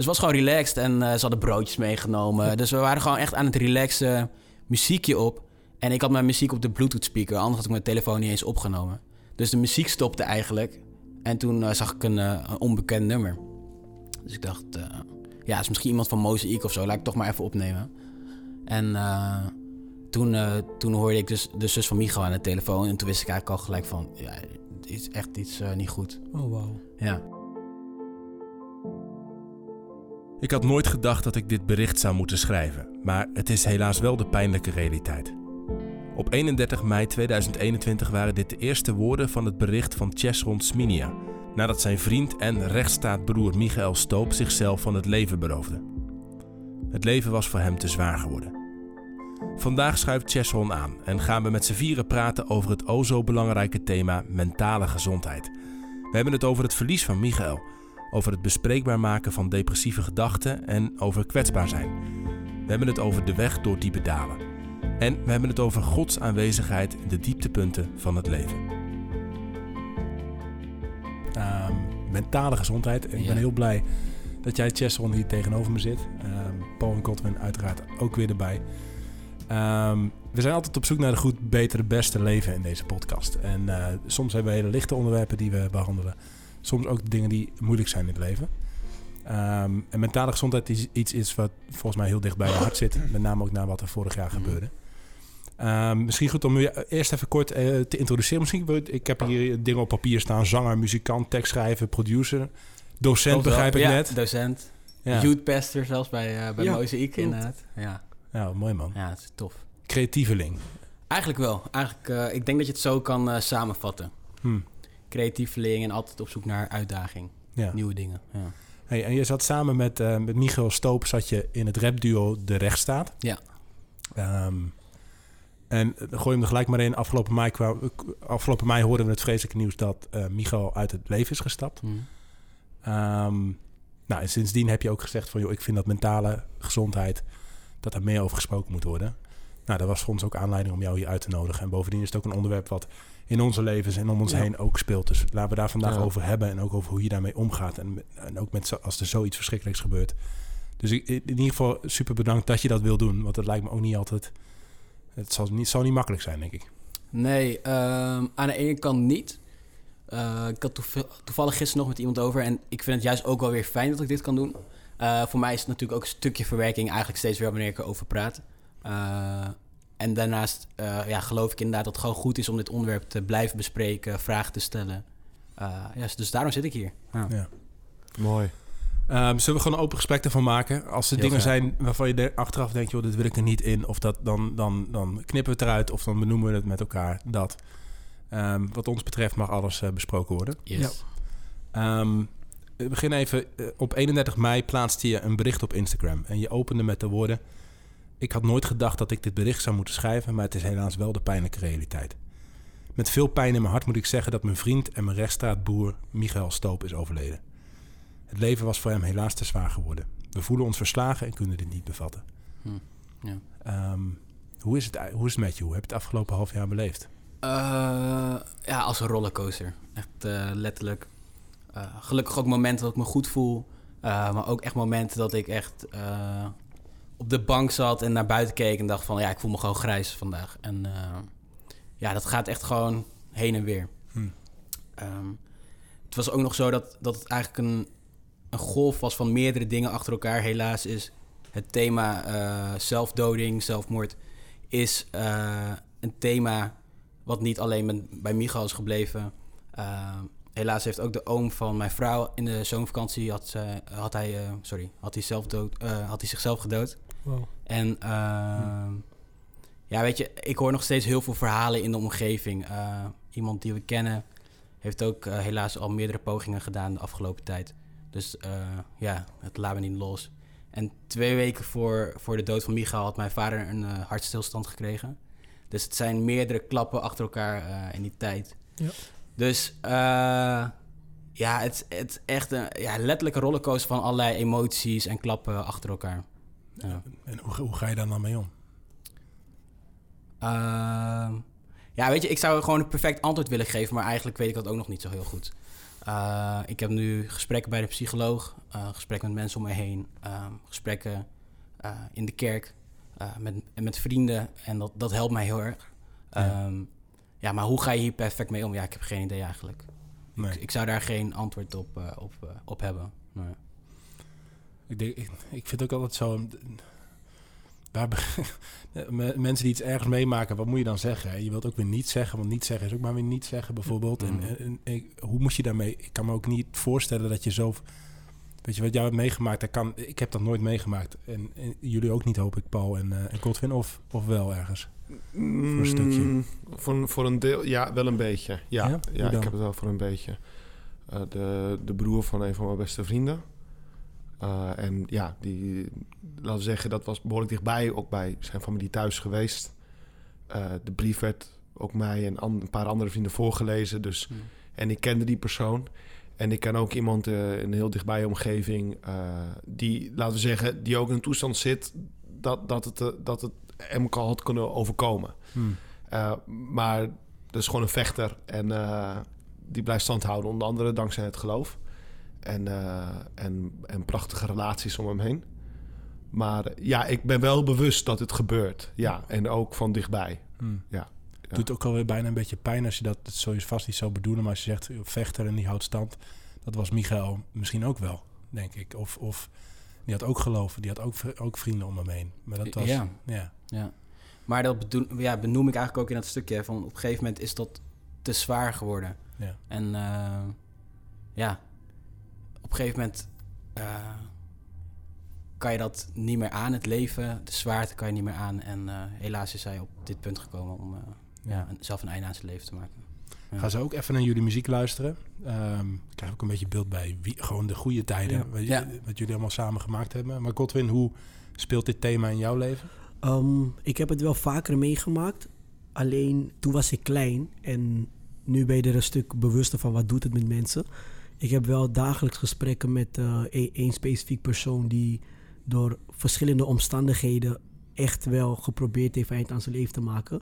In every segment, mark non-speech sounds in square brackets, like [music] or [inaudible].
Dus het was gewoon relaxed en eh, ze hadden broodjes meegenomen. Dus we waren gewoon echt aan het relaxen, muziekje op. En ik had mijn muziek op de Bluetooth speaker, anders had ik mijn telefoon niet eens opgenomen. Dus de muziek stopte eigenlijk. En toen eh, zag ik een, eh, een onbekend nummer. Dus ik dacht, ja, het is misschien iemand van Mosaic of zo. Laat ik toch maar even opnemen. En toen, toen hoorde ik dus de zus van Michael aan de telefoon. En toen wist ik eigenlijk al gelijk van, ja, het is echt iets niet goed. Oh, wow. Ja. Ik had nooit gedacht dat ik dit bericht zou moeten schrijven, maar het is helaas wel de pijnlijke realiteit. Op 31 mei 2021 waren dit de eerste woorden van het bericht van Chesron Sminia, nadat zijn vriend en rechtsstaatbroer Michael Stoop zichzelf van het leven beroofde. Het leven was voor hem te zwaar geworden. Vandaag schuift Chesron aan en gaan we met z'n vieren praten over het o zo belangrijke thema mentale gezondheid. We hebben het over het verlies van Michael, over het bespreekbaar maken van depressieve gedachten en over kwetsbaar zijn. We hebben het over de weg door diepe dalen. En we hebben het over Gods aanwezigheid in de dieptepunten van het leven. Ehm, mentale gezondheid. En ik Ja. ben heel blij dat jij, Chesron, hier tegenover me zit. Ehm, Paul en Godwin uiteraard ook weer erbij. Ehm, we zijn altijd op zoek naar de goed, betere, beste leven in deze podcast. En eh, soms hebben we hele lichte onderwerpen die we behandelen. Soms ook dingen die moeilijk zijn in het leven. Ehm, en mentale gezondheid is iets is wat volgens mij heel dicht bij je hart zit. Met name ook na wat er vorig jaar gebeurde. Ehm, misschien goed om je eerst even kort eh, te introduceren. Misschien, ik heb hier dingen op papier staan. Zanger, muzikant, tekstschrijver, producer. Docent begrijp ik Ja, net. docent. Ja. Youth pastor zelfs bij, eh bij Ja, inderdaad. Ja. ja, mooi man. ja, dat is tof. Creatieveling. Eigenlijk wel. Eigenlijk, eh, ik denk dat je het zo kan eh, samenvatten. Hm. Creatieveling en altijd op zoek naar uitdaging. Ja. Nieuwe dingen. Ja. Hey, en je zat samen met, eh, met Michael Stoop zat je in het rapduo De Rechtsstaat. Ja. Ehm, en gooi hem er gelijk maar in. Afgelopen mei, kwam, afgelopen mei hoorden we het vreselijke nieuws dat Michael uit het leven is gestapt. Hm. Ehm, nou, en sindsdien heb je ook gezegd van... joh, ik vind dat mentale gezondheid... dat er meer over gesproken moet worden. Nou, dat was voor ons ook aanleiding om jou hier uit te nodigen. En bovendien is het ook een onderwerp wat in onze levens en om ons Ja. heen ook speelt. Dus laten we daar vandaag Ja. over hebben... en ook over hoe je daarmee omgaat. En, en ook met als er zoiets verschrikkelijks gebeurt. Dus ik, in ieder geval super bedankt dat je dat wil doen. Want het lijkt me ook niet altijd... Het zal niet, zal niet makkelijk zijn, denk ik. Nee, ehm, aan de ene kant niet. Eh, ik had toev- toevallig gisteren nog met iemand over. En ik vind het juist ook wel weer fijn dat ik dit kan doen. Eh, voor mij is het natuurlijk ook een stukje verwerking eigenlijk steeds weer wanneer ik erover praat. Eh, en daarnaast eh, ja, geloof ik inderdaad dat het gewoon goed is om dit onderwerp te blijven bespreken, vragen te stellen. Eh, ja, dus daarom zit ik hier. Ja. Ja. Mooi. Ehm, zullen we gewoon een open gesprek ervan maken? Als er Heel dingen graag. zijn waarvan je er achteraf denkt... joh, dit wil ik er niet in. Of dat, dan, dan, dan knippen we het eruit. Of dan benoemen we het met elkaar. Dat. Ehm, wat ons betreft mag alles besproken worden. Yes. Ehm, we beginnen even. op 31 mei plaatste je een bericht op Instagram. En je opende met de woorden... Ik had nooit gedacht dat ik dit bericht zou moeten schrijven... maar het is helaas wel de pijnlijke realiteit. Met veel pijn in mijn hart moet ik zeggen... dat mijn vriend en mijn rechtsstraatboer Michael Stoop is overleden. Het leven was voor hem helaas te zwaar geworden. We voelen ons verslagen en kunnen dit niet bevatten. Hm, ja. Ehm, hoe, is het, hoe is het met je? Hoe heb je het afgelopen half jaar beleefd? Eh, ja, als een rollercoaster. Echt eh, letterlijk. Eh, gelukkig ook momenten dat ik me goed voel. maar ook echt momenten dat ik echt op de bank zat en naar buiten keek en dacht van ja, ik voel me gewoon grijs vandaag. En eh, ja, dat gaat echt gewoon heen en weer. Hm. Ehm, het was ook nog zo dat, dat het eigenlijk een, een golf was van meerdere dingen achter elkaar. Helaas is het thema eh, zelfdoding, zelfmoord, is eh, een thema wat niet alleen met, bij Michael is gebleven. Eh, helaas heeft ook de oom van mijn vrouw in de zomervakantie had, had, hij, sorry, had, hij zelf dood, eh, had hij zichzelf gedood. Wow. En ehm, ja, weet je, ik hoor nog steeds heel veel verhalen in de omgeving. Eh, iemand die we kennen heeft ook eh, helaas al meerdere pogingen gedaan de afgelopen tijd. Dus eh, ja, het laat me niet los. En twee weken voor, voor de dood van Michael had mijn vader een hartstilstand gekregen. Dus het zijn meerdere klappen achter elkaar in die tijd. Ja. Dus ja, het, het is echt een ja, letterlijke rollercoaster van allerlei emoties en klappen achter elkaar. Ja. En hoe, hoe ga je daar dan mee om? Ehm, ja, weet je, ik zou gewoon een perfect antwoord willen geven, maar eigenlijk weet ik dat ook nog niet zo heel goed. Uh, ik heb nu gesprekken bij de psycholoog, uh, gesprekken met mensen om me heen, uh, gesprekken in de kerk met, met vrienden. En dat, dat helpt mij heel erg. Ja. Um, ja, maar hoe ga je hier perfect mee om? Ja, ik heb geen idee eigenlijk. Nee. Ik, ik, zou daar geen antwoord op, op, op hebben. Nee. Ik, denk, ik, ik vind ook altijd zo waar [laughs] mensen die iets ergens meemaken, wat moet je dan zeggen? Je wilt ook weer niet zeggen, want niet zeggen is ook maar weer niet zeggen bijvoorbeeld. En, mm. en, hoe moet je daarmee? Ik kan me ook niet voorstellen dat je zo... Weet je wat jij hebt meegemaakt? Dat kan, ik heb dat nooit meegemaakt. En, jullie ook niet, hoop ik, Paul en, uh, en Godwin. Of, of wel ergens? voor een stukje. Mm, voor, voor een deel, ja, wel een beetje. Ja, ja? ja ik heb het wel voor een beetje. Uh, de, de broer van een van mijn beste vrienden. Uh, en ja, die, laten we zeggen, dat was behoorlijk dichtbij, ook bij zijn familie thuis geweest. Uh, de brief werd ook mij en een paar andere vrienden voorgelezen. Dus, hmm. En ik kende die persoon. En ik ken ook iemand uh, in een heel dichtbij omgeving, die, laten we zeggen, die ook in een toestand zit dat, dat, het, dat het hem al had kunnen overkomen. Hmm. maar dat is gewoon een vechter en die blijft stand houden, onder andere dankzij het geloof. En, uh, en, en prachtige relaties om hem heen. Maar ja, ik ben wel bewust dat het gebeurt. Ja, en ook van dichtbij. Hmm. Ja. Het doet ook alweer bijna een beetje pijn als je dat, dat zou je vast niet zo bedoelen. Maar als je zegt vechter en die houdt stand. Dat was Michael misschien ook wel, denk ik. Of, of die had ook geloven, die had ook, ook vrienden om hem heen. Maar dat was, ja. ja. ja. Maar dat bedoel, ja, benoem ik eigenlijk ook in dat stukje. Van op een gegeven moment is dat te zwaar geworden. Ja. En uh, ja, op een gegeven moment uh, kan je dat niet meer aan. Het leven, de zwaarte kan je niet meer aan. En uh, helaas is hij op dit punt gekomen om uh, ja. zelf een einde aan zijn leven te maken. Ja. Gaan ze ook even naar jullie muziek luisteren? Um, ik krijg ook een beetje beeld bij wie, gewoon de goede tijden. Wat, ja. wat, jullie allemaal samen gemaakt hebben. Maar Godwin, hoe speelt dit thema in jouw leven? Um, ik heb het wel vaker meegemaakt. Alleen toen was ik klein. En nu ben je er een stuk bewuster van wat doet het met mensen. Ik heb wel dagelijks gesprekken met uh, één specifiek persoon die door verschillende omstandigheden echt wel geprobeerd heeft eind aan zijn leven te maken.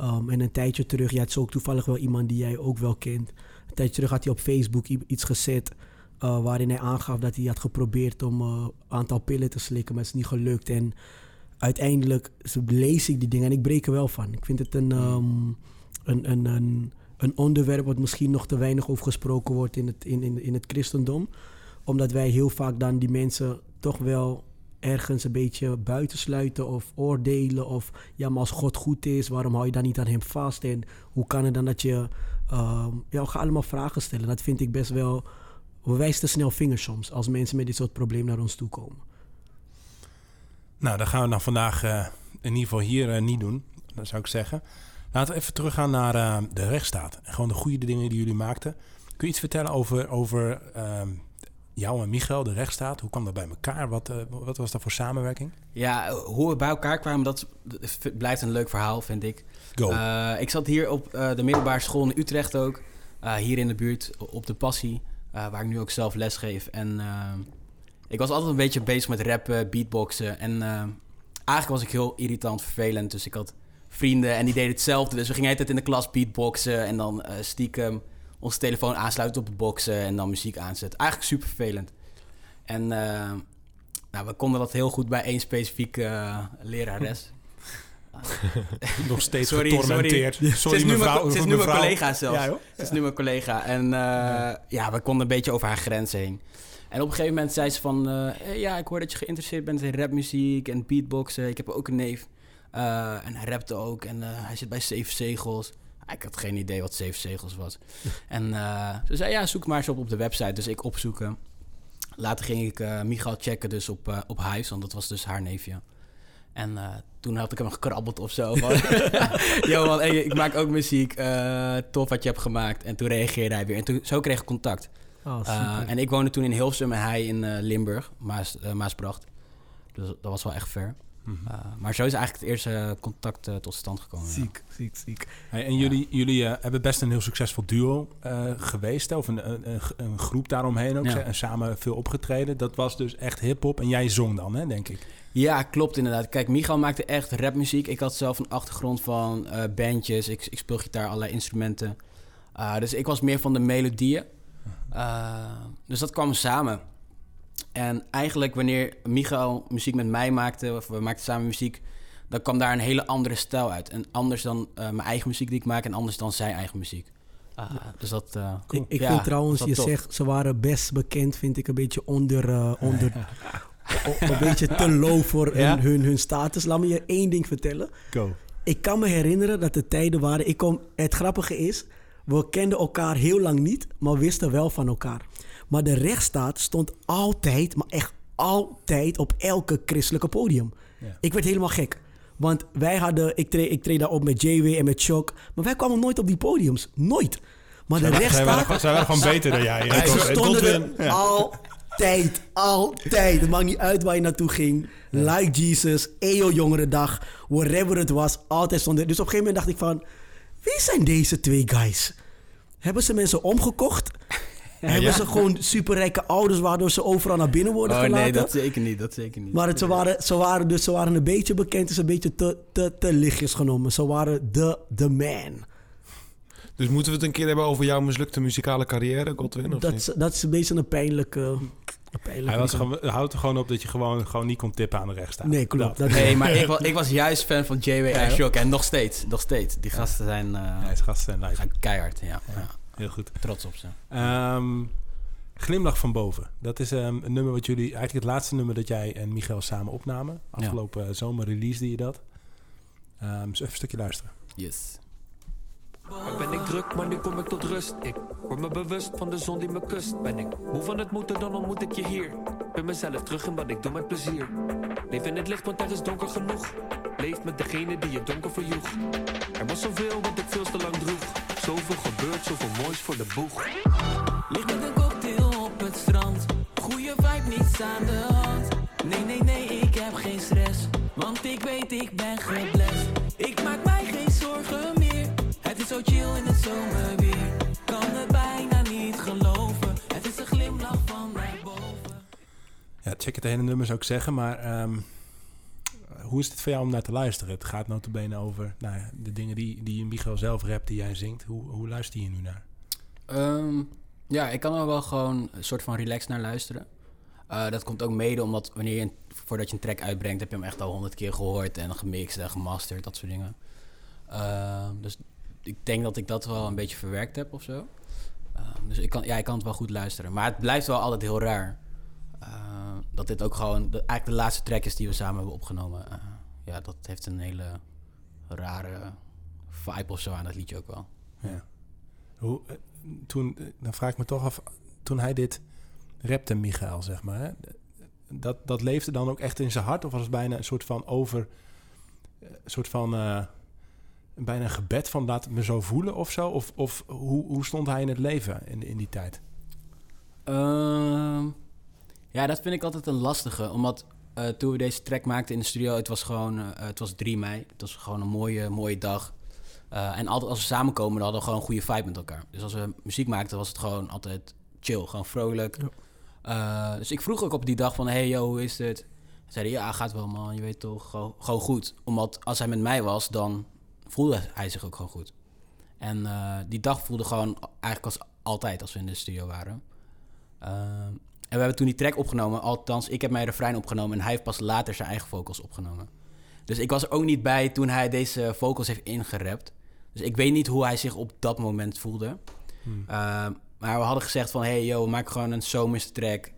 Um, en een tijdje terug, ja, het is ook toevallig wel iemand die jij ook wel kent. Een tijdje terug had hij op Facebook iets gezet uh, waarin hij aangaf dat hij had geprobeerd om een uh, aantal pillen te slikken, maar het is niet gelukt. En uiteindelijk lees ik die dingen en ik breek er wel van. Ik vind het een, um, een, een, een een onderwerp wat misschien nog te weinig over gesproken wordt in het, in, in, in het christendom. Omdat wij heel vaak dan die mensen toch wel ergens een beetje buitensluiten of oordelen. Of ja, maar als God goed is, waarom hou je dan niet aan hem vast? En hoe kan het dan dat je. Uh, ja, gaan allemaal vragen stellen. Dat vind ik best wel. We wijzen te snel vingers soms als mensen met dit soort problemen naar ons toe komen. Nou, dat gaan we dan vandaag uh, in ieder geval hier uh, niet doen. Dat zou ik zeggen. Laten we even teruggaan naar uh, de rechtsstaat. En gewoon de goede dingen die jullie maakten. Kun je iets vertellen over, over uh, jou en Michael, de rechtsstaat? Hoe kwam dat bij elkaar? Wat, uh, wat was dat voor samenwerking? Ja, hoe we bij elkaar kwamen, dat blijft een leuk verhaal, vind ik. Go. Uh, ik zat hier op de middelbare school in Utrecht ook. hier in de buurt, op de Passie. waar ik nu ook zelf les geef. En ik was altijd een beetje bezig met rappen, beatboxen. En eigenlijk was ik heel irritant, vervelend. Dus ik had vrienden en die deden hetzelfde. Dus we gingen altijd in de klas beatboxen en dan uh, stiekem onze telefoon aansluiten op de boxen en dan muziek aanzetten. Eigenlijk super vervelend. En uh, nou, we konden dat heel goed bij één specifieke uh, lerares. [laughs] Nog steeds sorry, getormenteerd. Sorry, sorry ze is mevrouw, nu, mijn, nu mijn collega zelfs. Ja, ze is nu mijn collega. En uh, ja. we konden een beetje over haar grens heen. En op een gegeven moment zei ze van... Hey, ja, ik hoor dat je geïnteresseerd bent in rapmuziek en beatboxen. Ik heb ook een neef. Uh, en hij rapte ook en uh, hij zit bij Zeven Zegels. Ik had geen idee wat Zeven Zegels was. [laughs] en uh, ze zei, ja, zoek maar eens op op de website. Dus ik opzoeken. Later ging ik uh, Michael checken dus op, op Hives, want dat was dus haar neefje. En toen had ik hem gekrabbeld of zo. Johan, [laughs] [laughs] hey, ik maak ook muziek. tof wat je hebt gemaakt. En toen reageerde hij weer. En toen, zo kreeg ik contact. Oh, en ik woonde toen in Hilversum en hij in Limburg, Maas, Maasbracht. Dus dat was wel echt ver. Mhm. Eh, maar zo is eigenlijk het eerste contact uh, tot stand gekomen. Ziek, ziek, ziek. Hey, en jullie, jullie uh, hebben best een heel succesvol duo geweest, of een, een, een, groep daaromheen ook, en samen veel opgetreden. Dat was dus echt hip-hop en jij zong dan, hè, denk ik. Ja, klopt inderdaad. Kijk, Michael maakte echt rapmuziek. Ik had zelf een achtergrond van bandjes. Ik, ik speel gitaar, allerlei instrumenten. dus ik was meer van de melodieën. dus dat kwam samen. En eigenlijk wanneer Michael muziek met mij maakte, of we maakten samen muziek, dan kwam daar een hele andere stijl uit. En anders dan mijn eigen muziek die ik maak en anders dan zijn eigen muziek. Uh, dus dat, uh, Ik, ik vind trouwens, je zegt, ze waren best bekend, vind ik een beetje onder, uh, [laughs] onder een beetje te low voor ja? hun, hun, hun, status. Laat me je één ding vertellen. Go. Ik kan me herinneren dat de tijden waren. Ik kom, het grappige is, we kenden elkaar heel lang niet, maar wisten wel van elkaar. Maar de rechtsstaat stond altijd, maar echt altijd op elke christelijke podium. Ja. Ik werd helemaal gek. Want wij hadden, ik treed, ik treed daar op met JW en met Shock. Maar wij kwamen nooit op die podiums. Nooit. Maar de rechtsstaat... Zij waren, gewoon beter dan jij. [laughs] Ja, ze stonden er altijd, altijd. Het maakt niet uit waar je naartoe ging. Like Jesus, EO Jongerendag, wherever het was. Altijd stonden Dus op een gegeven moment dacht ik van... Wie zijn deze twee guys? Hebben ze mensen omgekocht? Hebben ze gewoon superrijke ouders waardoor ze overal naar binnen worden oh, gelaten? Nee, dat zeker niet. Dat zeker niet. Maar het, ze, waren, ze, waren, dus, ze waren een beetje bekend, dus een beetje te, te, te lichtjes genomen. Ze waren de, de man. Dus moeten we het een keer hebben over jouw mislukte muzikale carrière, Godwin? Of dat, is, dat is een beetje een pijnlijke... Hij was gewoon, houdt er gewoon op dat je gewoon, gewoon niet kon tippen aan de rechtsstaat. Nee, klopt. Dat. Nee, maar ik was, [laughs] ik was juist fan van JW en Shock. En nog steeds, nog steeds. Die gasten zijn... Uh, ja, gasten zijn live. Keihard, ja. ja. Heel goed. Trots op ze. Um, Glimlach van boven. Dat is um, een nummer wat jullie... Eigenlijk het laatste nummer dat jij en Michael samen opnamen. Afgelopen ja. zomer release je dat. Um, dus even een stukje luisteren. Yes. Maar ben ik druk, maar nu kom ik tot rust. Ik word me bewust van de zon die me kust. Ben ik moe van het moeten, dan ontmoet ik je hier. Ben mezelf terug in wat ik doe met plezier. Leef in het licht, want er is donker genoeg. Leef met degene die je donker verjoeg. Er was zoveel wat ik veel te lang droeg. Zoveel gebeurd, zoveel moois voor de boeg. Lig met een cocktail op het strand. Goeie vibe, niets aan de hand. Nee, nee, nee, ik heb geen stress. Want ik weet, ik ben geblest. Ik maak mij geen zorgen meer. Het is zo chill in het zomerweer. Kan het bijna niet geloven. Het is een glimlach van boven. Ja, check het hele nummer zou ik zeggen, maar... Um, hoe is het voor jou om naar te luisteren? Het gaat notabene over nou ja, de dingen die, die Michael zelf rapt, die jij zingt. Hoe, hoe luister je nu naar? Um, ja, ik kan er wel gewoon een soort van relax naar luisteren. Uh, dat komt ook mede omdat wanneer je voordat je een track uitbrengt, heb je hem echt al honderd keer gehoord en gemixt en gemasterd, dat soort dingen. Uh, dus ik denk dat ik dat wel een beetje verwerkt heb of zo. Uh, dus ik kan, ja, ik kan het wel goed luisteren. Maar het blijft wel altijd heel raar. Dat dit ook gewoon de, eigenlijk de laatste track is die we samen hebben opgenomen. ja, dat heeft een hele rare vibe of zo aan dat liedje ook wel. Ja. Hoe, toen, dan vraag ik me toch af, toen hij dit rapte, Michael, zeg maar, hè, dat, dat leefde dan ook echt in zijn hart? Of was het bijna een soort van over, een soort van, bijna een gebed van laat me zo voelen of zo? Of, of hoe, hoe stond hij in het leven in, in die tijd? Uh, ja, dat vind ik altijd een lastige, omdat uh, toen we deze track maakten in de studio, het was gewoon, uh, het was 3 mei, het was gewoon een mooie, mooie dag. Uh, en altijd als we samenkomen, dan hadden we gewoon een goede vibe met elkaar. Dus als we muziek maakten, was het gewoon altijd chill, gewoon vrolijk. Ja. Dus ik vroeg ook op die dag van, hey yo, hoe is het? Zeiden ja, gaat wel man, je weet toch, gewoon, gewoon, goed. Omdat als hij met mij was, dan voelde hij zich ook gewoon goed. En die dag voelde gewoon eigenlijk als altijd als we in de studio waren. En we hebben toen die track opgenomen, althans, ik heb mijn refrein opgenomen en hij heeft pas later zijn eigen vocals opgenomen. Dus ik was er ook niet bij toen hij deze vocals heeft ingerapt. Dus ik weet niet hoe hij zich op dat moment voelde. Hmm. Uh, maar we hadden gezegd van... hey, yo, maak gewoon een zomerse track...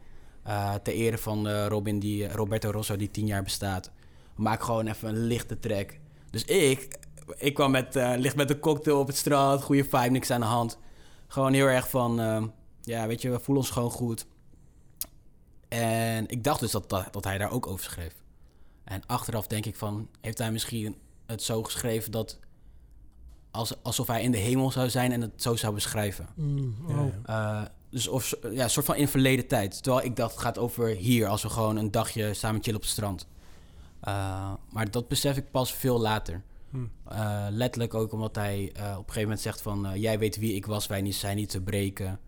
Uh, ter ere van uh, Robin die, Roberto Rosso die tien jaar bestaat. Maak gewoon even een lichte track. Dus ik, ik kwam met, licht met een cocktail op het straat... goede vibe, niks aan de hand. Gewoon heel erg van... ja, weet je, we voelen ons gewoon goed. En ik dacht dus dat, dat, dat hij daar ook over schreef. En achteraf denk ik van... heeft hij misschien het zo geschreven dat als, alsof hij in de hemel zou zijn en het zo zou beschrijven. Mm, uh, dus of, ja, een soort van in verleden tijd. Terwijl ik dacht, het gaat over hier, als we gewoon een dagje samen chillen op het strand. Uh, maar dat besef ik pas veel later. Hmm. Uh, letterlijk ook omdat hij op een gegeven moment zegt van... jij weet wie ik was, wij niet, zijn niet te breken.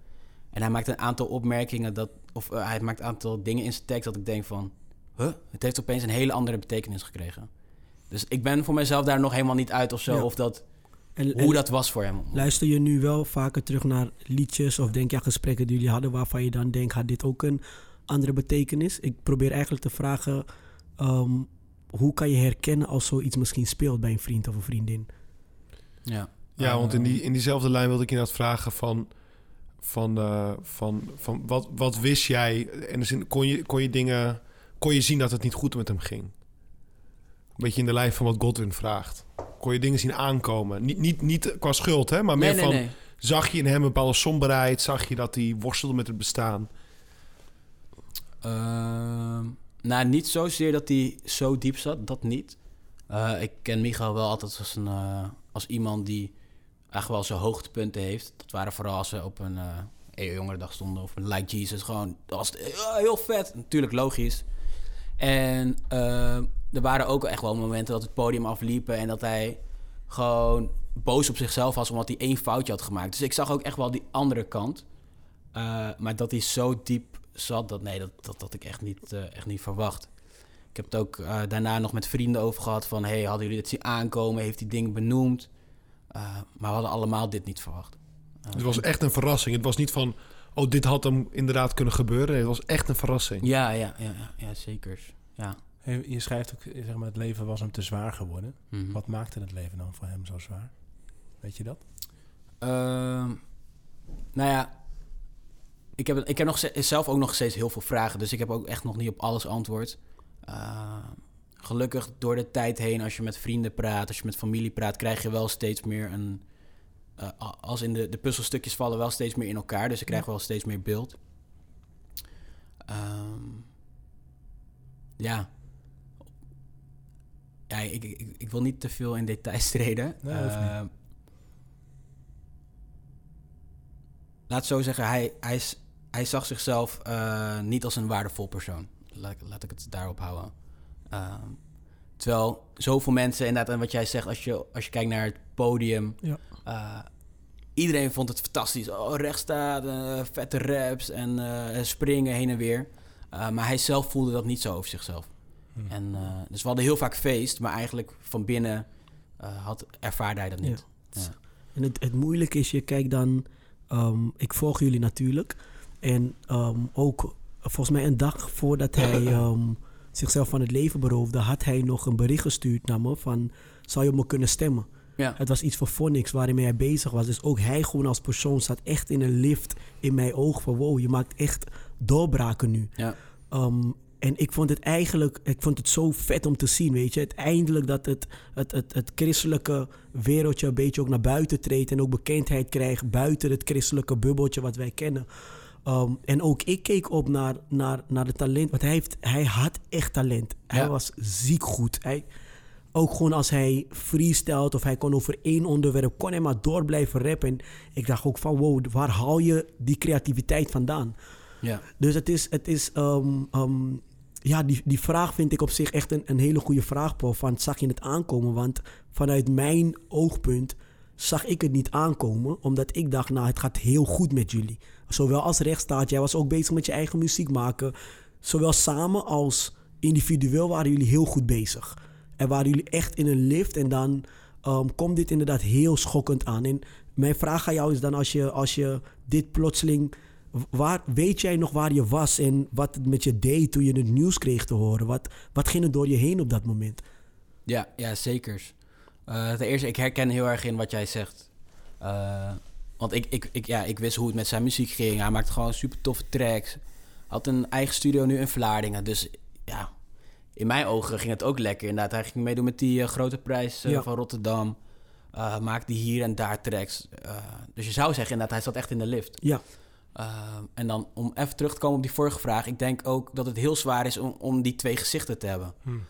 En hij maakt een aantal opmerkingen, dat, of hij maakt een aantal dingen in zijn tekst... dat ik denk van, huh? Het heeft opeens een hele andere betekenis gekregen. Dus ik ben voor mezelf daar nog helemaal niet uit of zo. Of dat En, hoe dat was voor hem. Luister je nu wel vaker terug naar liedjes of denk je aan gesprekken die jullie hadden waarvan je dan denkt, had dit ook een andere betekenis? Ik probeer eigenlijk te vragen, ehm, hoe kan je herkennen als zoiets misschien speelt bij een vriend of een vriendin? Ja, ja want in, die, in diezelfde lijn wilde ik je net vragen van, van, uh, van, van wat, wat wist jij? En kon je, kon je dingen, kon je zien dat het niet goed met hem ging? Een beetje in de lijn van wat Godwin vraagt. Kon je dingen zien aankomen? Niet, niet, niet qua schuld, hè, maar meer van... Zag je in hem een bepaalde somberheid? Zag je dat hij worstelde met het bestaan? Uh, nou, niet zozeer dat hij zo diep zat, dat niet. Uh, ik ken Michael wel altijd als, een, uh, als iemand die echt wel zijn hoogtepunten heeft. Dat waren vooral als ze op een uh, jongere dag stonden of een Like Jesus. Gewoon, dat was heel vet. Natuurlijk logisch. En er waren ook echt wel momenten dat het podium afliepen en dat hij gewoon boos op zichzelf was omdat hij één foutje had gemaakt. Dus ik zag ook echt wel die andere kant. maar dat hij zo diep zat, dat, nee, dat, dat had ik echt niet, echt niet verwacht. Ik heb het ook daarna nog met vrienden over gehad van... hey, hadden jullie dit zien aankomen? Heeft die dingen benoemd? Uh, maar we hadden allemaal dit niet verwacht. het was echt een verrassing. Het was niet van... oh, dit had hem inderdaad kunnen gebeuren. Het was echt een verrassing. Ja, ja, ja, ja, ja zeker. Ja. Je schrijft ook, zeg maar, het leven was hem te zwaar geworden. Mm -hmm. Wat maakte het leven dan voor hem zo zwaar? Weet je dat? Ehm, nou ja, ik heb, ik heb nog zelf ook nog steeds heel veel vragen. Dus ik heb ook echt nog niet op alles antwoord. Uh, gelukkig door de tijd heen, als je met vrienden praat, als je met familie praat, krijg je wel steeds meer een. Uh, als in de, de puzzelstukjes vallen wel steeds meer in elkaar. Dus ik krijg wel steeds meer beeld. Um, ja. Ja, ik, ik, ik, wil niet te veel in details [laughs] treden. Nee, uh, laat zo zeggen, hij, hij, is, hij zag zichzelf uh, niet als een waardevol persoon. Laat, laat ik het daarop houden. Uh, terwijl zoveel mensen, inderdaad, en wat jij zegt, als je, als je kijkt naar het podium. Ja. Uh, iedereen vond het fantastisch. Oh, rechtsstaat, vette raps en springen heen en weer. maar hij zelf voelde dat niet zo over zichzelf. Hmm. En, dus we hadden heel vaak feest, maar eigenlijk van binnen had, ervaarde hij dat niet. Ja. Ja. En het, het moeilijke is, je kijkt dan... Um, ik volg jullie natuurlijk. En um, ook volgens mij een dag voordat hij um, [coughs] zichzelf van het leven beroofde, had hij nog een bericht gestuurd naar me van zou je op me kunnen stemmen? Ja. Het was iets voor Phonics waarmee hij bezig was. Dus ook hij gewoon als persoon staat echt in een lift in mijn oog van wow, je maakt echt doorbraken nu. Ja. Um, en ik vond het eigenlijk, ik vond het zo vet om te zien, weet je. Uiteindelijk dat het, het, het, het christelijke wereldje een beetje ook naar buiten treedt en ook bekendheid krijgt buiten het christelijke bubbeltje wat wij kennen. Um, en ook ik keek op naar, naar, naar het talent. Want hij, heeft, hij had echt talent. Hij was ziek goed. Hij, ook gewoon als hij freestelt of hij kon over één onderwerp, kon hij maar door blijven rappen. En ik dacht ook van wow, waar haal je die creativiteit vandaan? Ja. Dus het is, het is um, um, ja, die, die vraag vind ik op zich echt een, een hele goede vraag, Paul. Van zag je het aankomen? Want vanuit mijn oogpunt zag ik het niet aankomen. Omdat ik dacht, nou, het gaat heel goed met jullie. Zowel als rechtsstaat, jij was ook bezig met je eigen muziek maken. Zowel samen als individueel waren jullie heel goed bezig. En waren jullie echt in een lift en dan um, komt dit inderdaad heel schokkend aan. En mijn vraag aan jou is dan als je, als je dit plotseling... Waar, weet jij nog waar je was en wat het met je deed toen je het nieuws kreeg te horen? Wat, wat ging er door je heen op dat moment? Ja, ja zeker. Uh, ten eerste, ik herken heel erg in wat jij zegt. Uh, want ik, ik, ik, ja, ik wist hoe het met zijn muziek ging. Hij maakte gewoon super toffe tracks. Had een eigen studio nu in Vlaardingen. Dus ja, in mijn ogen ging het ook lekker. Inderdaad, hij ging meedoen met die uh, grote prijs van Rotterdam. Maakte hier en daar tracks. dus je zou zeggen inderdaad, hij zat echt in de lift. Ja. en dan om even terug te komen op die vorige vraag. Ik denk ook dat het heel zwaar is om, om die twee gezichten te hebben. Hmm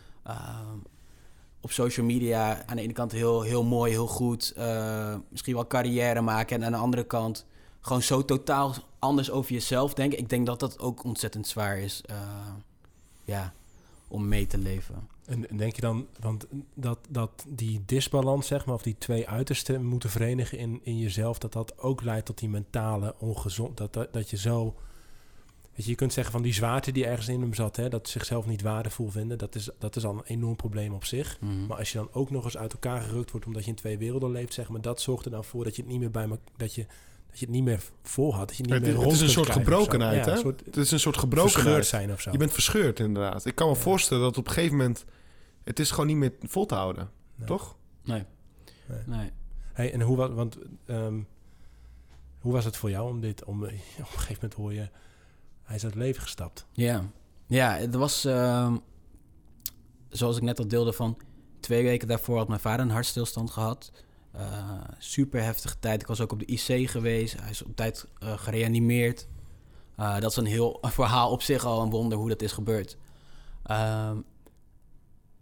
op social media aan de ene kant heel, heel mooi, heel goed. Uh, misschien wel carrière maken. En aan de andere kant gewoon zo totaal anders over jezelf denken. Ik denk dat dat ook ontzettend zwaar is. Uh, ja, om mee te leven. En denk je dan, want dat, dat die disbalans, zeg maar, of die twee uitersten moeten verenigen in, in jezelf, dat dat ook leidt tot die mentale ongezond. Dat, dat, dat je zo Weet je, je kunt zeggen van die zwaarte die ergens in hem zat, hè, dat zichzelf niet waardevol vinden, dat is, dat is al een enorm probleem op zich. Mhm. Maar als je dan ook nog eens uit elkaar gerukt wordt omdat je in twee werelden leeft, zeg maar, dat zorgt er dan voor dat je het niet meer bij me, dat je, dat je het niet meer vol had. Dat je het niet Het, meer het rond is een soort gebrokenheid, Ja, hè? Soort Het is een soort verscheurd gebrokenheid. zijn of zo. Je bent verscheurd, inderdaad. Ik kan me Ja. voorstellen dat op een gegeven moment... Het is gewoon niet meer vol te houden, Nee. toch? Nee. Nee. nee. Hey, en hoe was, want, ehm, hoe was het voor jou om dit, om, op een gegeven moment hoor je, hij is uit het leven gestapt. Ja, ja het was ehm, zoals ik net al deelde van twee weken daarvoor had mijn vader een hartstilstand gehad. Eh, super heftige tijd. Ik was ook op de IC geweest. Hij is op tijd eh, gereanimeerd. Eh, dat is een heel [laughs] verhaal op zich al een wonder hoe dat is gebeurd. Ehm,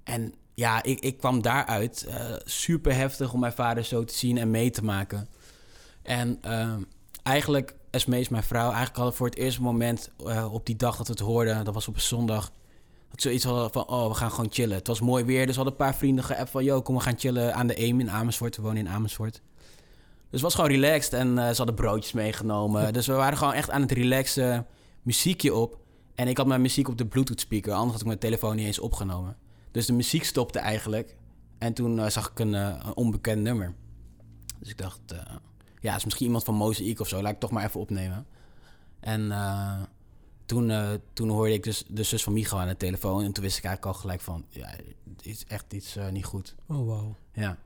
en ja, ik, ik kwam daaruit super heftig om mijn vader zo te zien en mee te maken. En ehm, eigenlijk, Esme is mijn vrouw, eigenlijk hadden we voor het eerste moment eh, op die dag dat we het hoorden, dat was op een zondag, dat zoiets hadden van, oh, we gaan gewoon chillen. Het was mooi weer, dus we hadden een paar vrienden geappt van, yo, kom, we gaan chillen aan de Eem in Amersfoort. We wonen in Amersfoort. Dus het was gewoon relaxed en eh, ze hadden broodjes meegenomen. Dus we waren gewoon echt aan het relaxen, muziekje op. En ik had mijn muziek op de Bluetooth speaker, anders had ik mijn telefoon niet eens opgenomen. Dus de muziek stopte eigenlijk. En toen eh, zag ik een, een onbekend nummer. Dus ik dacht, ja, is misschien iemand van Mozaïek of zo. Laat ik toch maar even opnemen. En eh, toen, eh, toen hoorde ik dus de zus van Micho aan de telefoon. En toen wist ik eigenlijk al gelijk van, ja, het is echt iets eh, niet goed. Oh, wauw. Ja.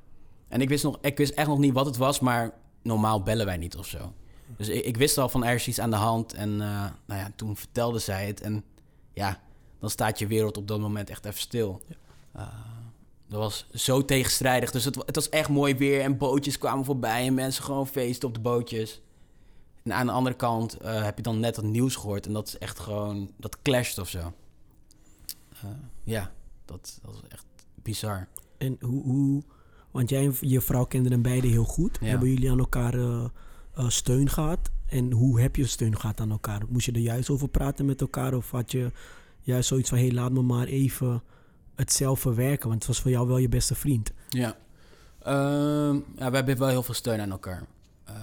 En ik wist, nog, ik wist echt nog niet wat het was, maar normaal bellen wij niet of zo. Dus ik, ik wist al van er is iets aan de hand. En nou ja, toen vertelde zij het. En ja, dan staat je wereld op dat moment echt even stil. Eh, dat was zo tegenstrijdig. Dus het, het was echt mooi weer. En bootjes kwamen voorbij. En mensen gewoon feesten op de bootjes. En aan de andere kant eh, heb je dan net het nieuws gehoord. En dat is echt gewoon... Dat clasht of zo. Eh, ja, dat, dat was echt bizar. En hoe, hoe... Want jij en je vrouw kenden hem beide heel goed. Ja. Hebben jullie aan elkaar eh, steun gehad? En hoe heb je steun gehad aan elkaar? Moest je er juist over praten met elkaar? Of had je juist zoiets van... Hé, hey, laat me maar even het zelf verwerken. Want het was voor jou wel je beste vriend. Ja. Ehm, ja, we hebben wel heel veel steun aan elkaar. Ehm,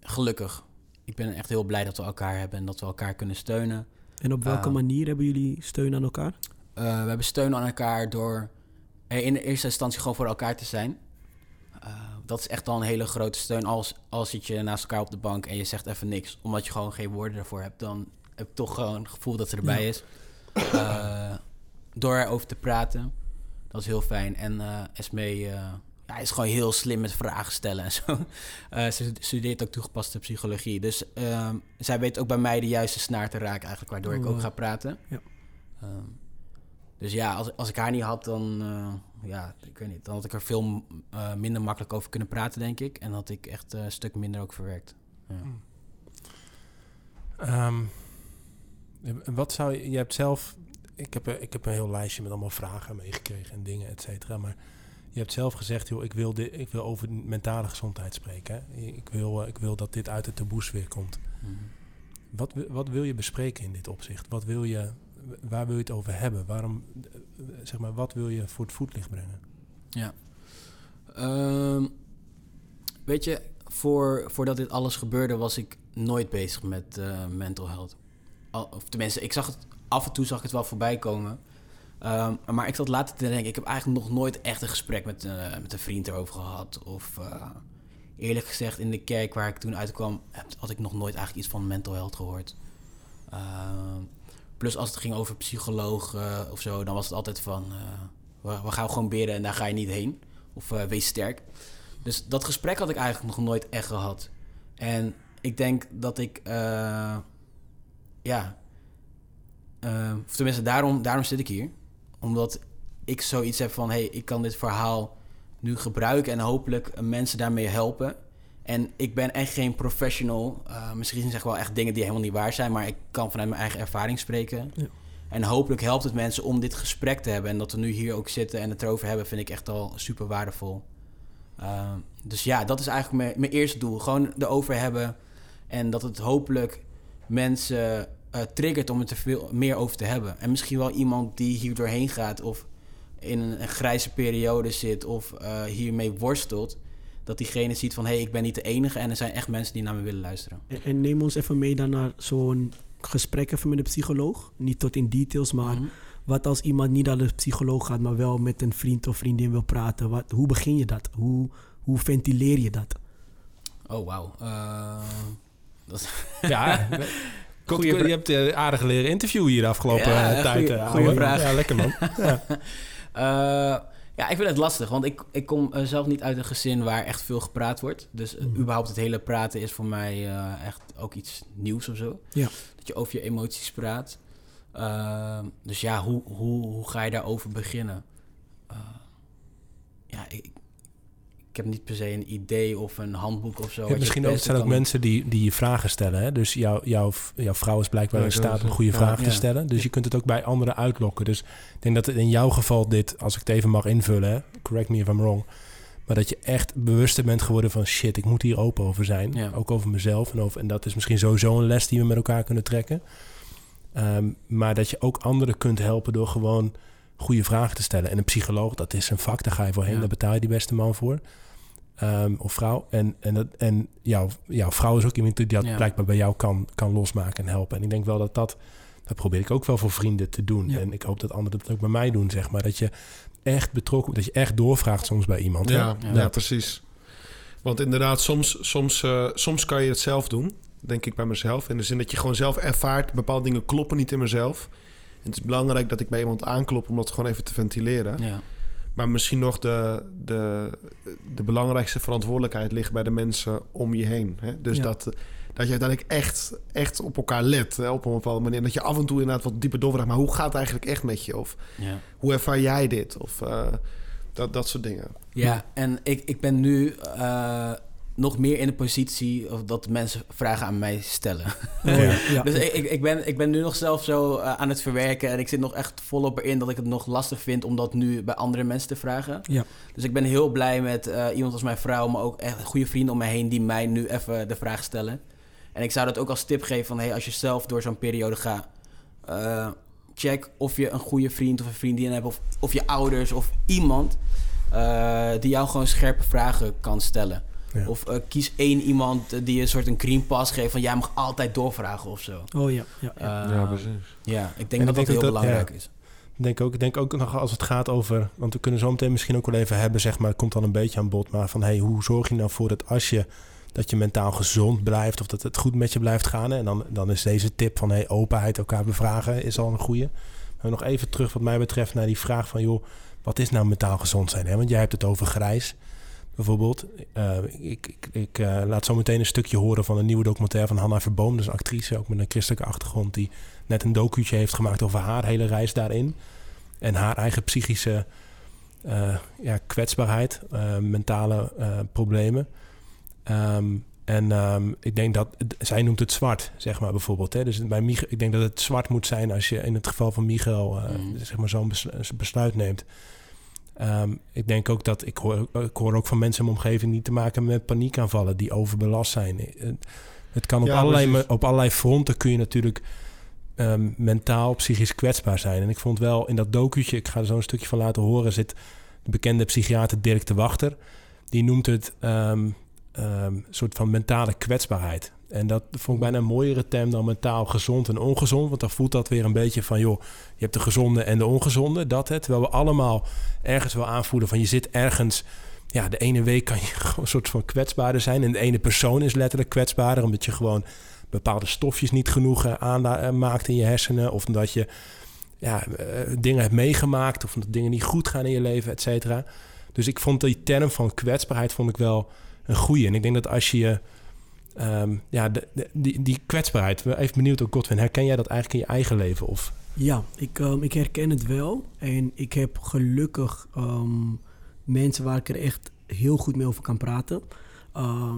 gelukkig. Ik ben echt heel blij dat we elkaar hebben en dat we elkaar kunnen steunen. En op welke Ah. manier hebben jullie steun aan elkaar? Eh, we hebben steun aan elkaar door in de eerste instantie gewoon voor elkaar te zijn. Dat is echt al een hele grote steun. Als, als zit je naast elkaar op de bank en je zegt even niks, omdat je gewoon geen woorden ervoor hebt, dan heb ik toch gewoon het gevoel dat ze erbij Ja. is. Eh, door erover te praten, dat is heel fijn. En eh Esme eh, ja, is gewoon heel slim met vragen stellen en zo. [laughs] Eh, ze studeert ook toegepaste psychologie. Dus ehm, zij weet ook bij mij de juiste snaar te raken, eigenlijk, waardoor ik ook ga praten. Ja. Ehm, dus ja, als, als ik haar niet had, dan, ja, ik weet niet, dan had ik er veel minder makkelijk over kunnen praten, denk ik. En had ik echt een stuk minder ook verwerkt. Ja. Ehm, en wat zou je... Je hebt zelf... Ik heb, een- ik heb een heel lijstje met allemaal vragen meegekregen en dingen, et cetera. Maar je hebt zelf gezegd, joh, ik wil, dit, ik wil over mentale gezondheid spreken. Hè? Ik, wil, eh, ik wil dat dit uit de taboes weer komt. Mhm. Wat, wat wil je bespreken in dit opzicht? Wat wil je, waar wil je het over hebben? Waarom, eh, zeg maar, wat wil je voor het voetlicht brengen? Ja. Ehm, weet je, voor, voordat dit alles gebeurde was ik nooit bezig met eh, mental health. Al, of tenminste, ik zag het, af en toe zag ik het wel voorbij komen. Ehm, maar ik zat later te denken, ik heb eigenlijk nog nooit echt een gesprek met, eh, met een vriend erover gehad. Of eh, eerlijk gezegd, in de kerk waar ik toen uitkwam, had ik nog nooit eigenlijk iets van mental health gehoord. Ehm, plus als het ging over psycholoog of zo, dan was het altijd van, eh, we, gaan gewoon bidden en daar ga je niet heen. Of wees sterk. Dus dat gesprek had ik eigenlijk nog nooit echt gehad. En ik denk dat ik, ja, eh, of tenminste, daarom, daarom zit ik hier. Omdat ik zoiets heb van, hé, hey, ik kan dit verhaal nu gebruiken en hopelijk mensen daarmee helpen. En ik ben echt geen professional. Uh, misschien zeg ik wel echt dingen die helemaal niet waar zijn, maar ik kan vanuit mijn eigen ervaring spreken. Ja. En hopelijk helpt het mensen om dit gesprek te hebben. En dat we nu hier ook zitten en het erover hebben, vind ik echt al super waardevol. Uh, dus ja, dat is eigenlijk mijn, mijn eerste doel. Gewoon erover hebben. En dat het hopelijk mensen uh, triggert om het er veel meer over te hebben. En misschien wel iemand die hier doorheen gaat of in een, een grijze periode zit of uh, hiermee worstelt. Dat diegene ziet van hé, hey, ik ben niet de enige en er zijn echt mensen die naar me willen luisteren. En, en neem ons even mee dan naar zo'n gesprek even met een psycholoog. Niet tot in details, maar Mhm. wat als iemand niet naar de psycholoog gaat, maar wel met een vriend of vriendin wil praten? Wat, hoe begin je dat? Hoe, hoe ventileer je dat? Oh, wauw. Eh, dat is- Ja, [laughs] Goeie je hebt eh, aardig leren interviewen hier de afgelopen Ja, eh, tijd. goeie- eh, goeie ouwe. vraag. Ja, lekker man. [laughs] Ja. Ja, ik vind het lastig, want ik, ik kom zelf niet uit een gezin waar echt veel gepraat wordt. Dus Mhm. überhaupt het hele praten is voor mij echt ook iets nieuws of zo. Ja. Dat je over je emoties praat. Eh, dus ja, hoe, hoe, hoe ga je daarover beginnen? Ja, ik, ik heb niet per se een idee of een handboek of zo. Misschien ook, zijn ook mensen die, die je vragen stellen. Hè? Dus jouw jouw jouw vrouw is blijkbaar Ja, in staat om goede ja. vragen te stellen. Dus je kunt het ook bij anderen uitlokken. Dus ik denk dat het in jouw geval dit, als ik het even mag invullen, hè, correct me if I'm wrong. Maar dat je echt bewuster bent geworden van shit, ik moet hier open over zijn. Ook over mezelf. En, over, en dat is misschien sowieso een les die we met elkaar kunnen trekken. Ehm, maar dat je ook anderen kunt helpen door gewoon goede vragen te stellen. En een psycholoog, dat is een vak, daar ga je voor heen. Ja. Daar betaal je die beste man voor. Ehm, of vrouw. En, en, dat, en jouw, jouw vrouw is ook iemand die dat Ja. blijkbaar bij jou kan, kan losmaken en helpen. En ik denk wel dat dat, dat probeer ik ook wel voor vrienden te doen. Ja. En ik hoop dat anderen dat ook bij mij doen, zeg maar. Dat je echt betrokken, dat je echt doorvraagt soms bij iemand. Ja. ja. precies. Want inderdaad, soms, soms, eh, soms kan je het zelf doen. Denk ik bij mezelf. In de zin dat je gewoon zelf ervaart... bepaalde dingen kloppen niet in mezelf. Het is belangrijk dat ik bij iemand aanklop... om dat gewoon even te ventileren. Ja. Maar misschien nog de, de, de belangrijkste verantwoordelijkheid... ligt bij de mensen om je heen. Hè? Dus Ja. dat, dat je uiteindelijk echt, echt op elkaar let... Hè? op een bepaalde manier. Dat je af en toe inderdaad wat dieper doorvraagt... maar hoe gaat het eigenlijk echt met je? Of Ja. hoe ervaar jij dit? Of eh, dat, dat soort dingen. Ja, en ik, ik ben nu eh, nog meer in de positie of dat mensen vragen aan mij stellen. Oh, ja. [laughs] Ja. Dus ik, ik, ben, ik ben nu nog zelf zo eh, aan het verwerken en ik zit nog echt volop erin dat ik het nog lastig vind om dat nu bij andere mensen te vragen. Ja. Dus ik ben heel blij met eh, iemand als mijn vrouw, maar ook echt goede vrienden om me heen die mij nu even de vraag stellen. En ik zou dat ook als tip geven van hey, als je zelf door zo'n periode gaat, eh, check of je een goede vriend of een vriendin hebt of, of je ouders of iemand die jou gewoon scherpe vragen kan stellen. Ja. Of eh, kies één iemand eh, die je een soort een green pass geeft van jij mag altijd doorvragen of zo. Oh ja. ja, ja. Eh, ja, precies. ja, ik denk En dat ik dat heel dat- belangrijk ja. is. Ik denk ook, ik denk ook nog als het gaat over, want we kunnen zo meteen misschien ook wel even hebben, zeg maar, het komt dan een beetje aan bod, maar van hey, hoe zorg je nou voor dat als je dat je mentaal gezond blijft of dat het goed met je blijft gaan? hè? En dan, dan is deze tip van hey, openheid, elkaar bevragen, is al een goede. Maar nog even terug wat mij betreft naar die vraag van joh, wat is nou mentaal gezond zijn? Hè? Want jij hebt het over grijs bijvoorbeeld. Eh, ik ik, ik eh, laat zo meteen een stukje horen van een nieuwe documentaire van Hanna Verboom. Dus een actrice, ook met een christelijke achtergrond, die net een docuutje heeft gemaakt over haar hele reis daarin. En haar eigen psychische eh, ja, kwetsbaarheid, mentale problemen. Ehm, en ehm, ik denk dat, zij noemt het zwart, zeg maar bijvoorbeeld. Hè? Dus bij Mich ik denk dat het zwart moet zijn als je in het geval van Michael Mm. zeg maar zo'n bes- besluit neemt. Ehm, ik denk ook dat ik hoor, ik hoor ook van mensen in mijn omgeving niet te maken met paniekaanvallen die overbelast zijn. Het, het kan op, Ja, allerlei, precies. op allerlei fronten kun je natuurlijk ehm, mentaal, psychisch kwetsbaar zijn. En ik vond wel in dat docuutje, ik ga er zo een stukje van laten horen, zit de bekende psychiater Dirk de Wachter. Die noemt het een soort van mentale kwetsbaarheid. En dat vond ik bijna een mooiere term dan mentaal gezond en ongezond. Want dan voelt dat weer een beetje van, joh, je hebt de gezonde en de ongezonde. Dat het. Terwijl we allemaal ergens wel aanvoelen van je zit ergens. Ja, de ene week kan je [laughs] een soort van kwetsbaarder zijn. En de ene persoon is letterlijk kwetsbaarder. Omdat je gewoon bepaalde stofjes niet genoeg eh, aanmaakt in je hersenen. Of omdat je ja, eh, dingen hebt meegemaakt. Of omdat dingen niet goed gaan in je leven, et cetera. Dus ik vond die term van kwetsbaarheid vond ik wel een goeie. En ik denk dat als je Ehm, ja, de, de- die, die kwetsbaarheid. Even benieuwd ook, Godwin. Herken jij dat eigenlijk in je eigen leven? Of? Ja, ik, ehm, ik herken het wel. En ik heb gelukkig ehm, mensen waar ik er echt heel goed mee over kan praten.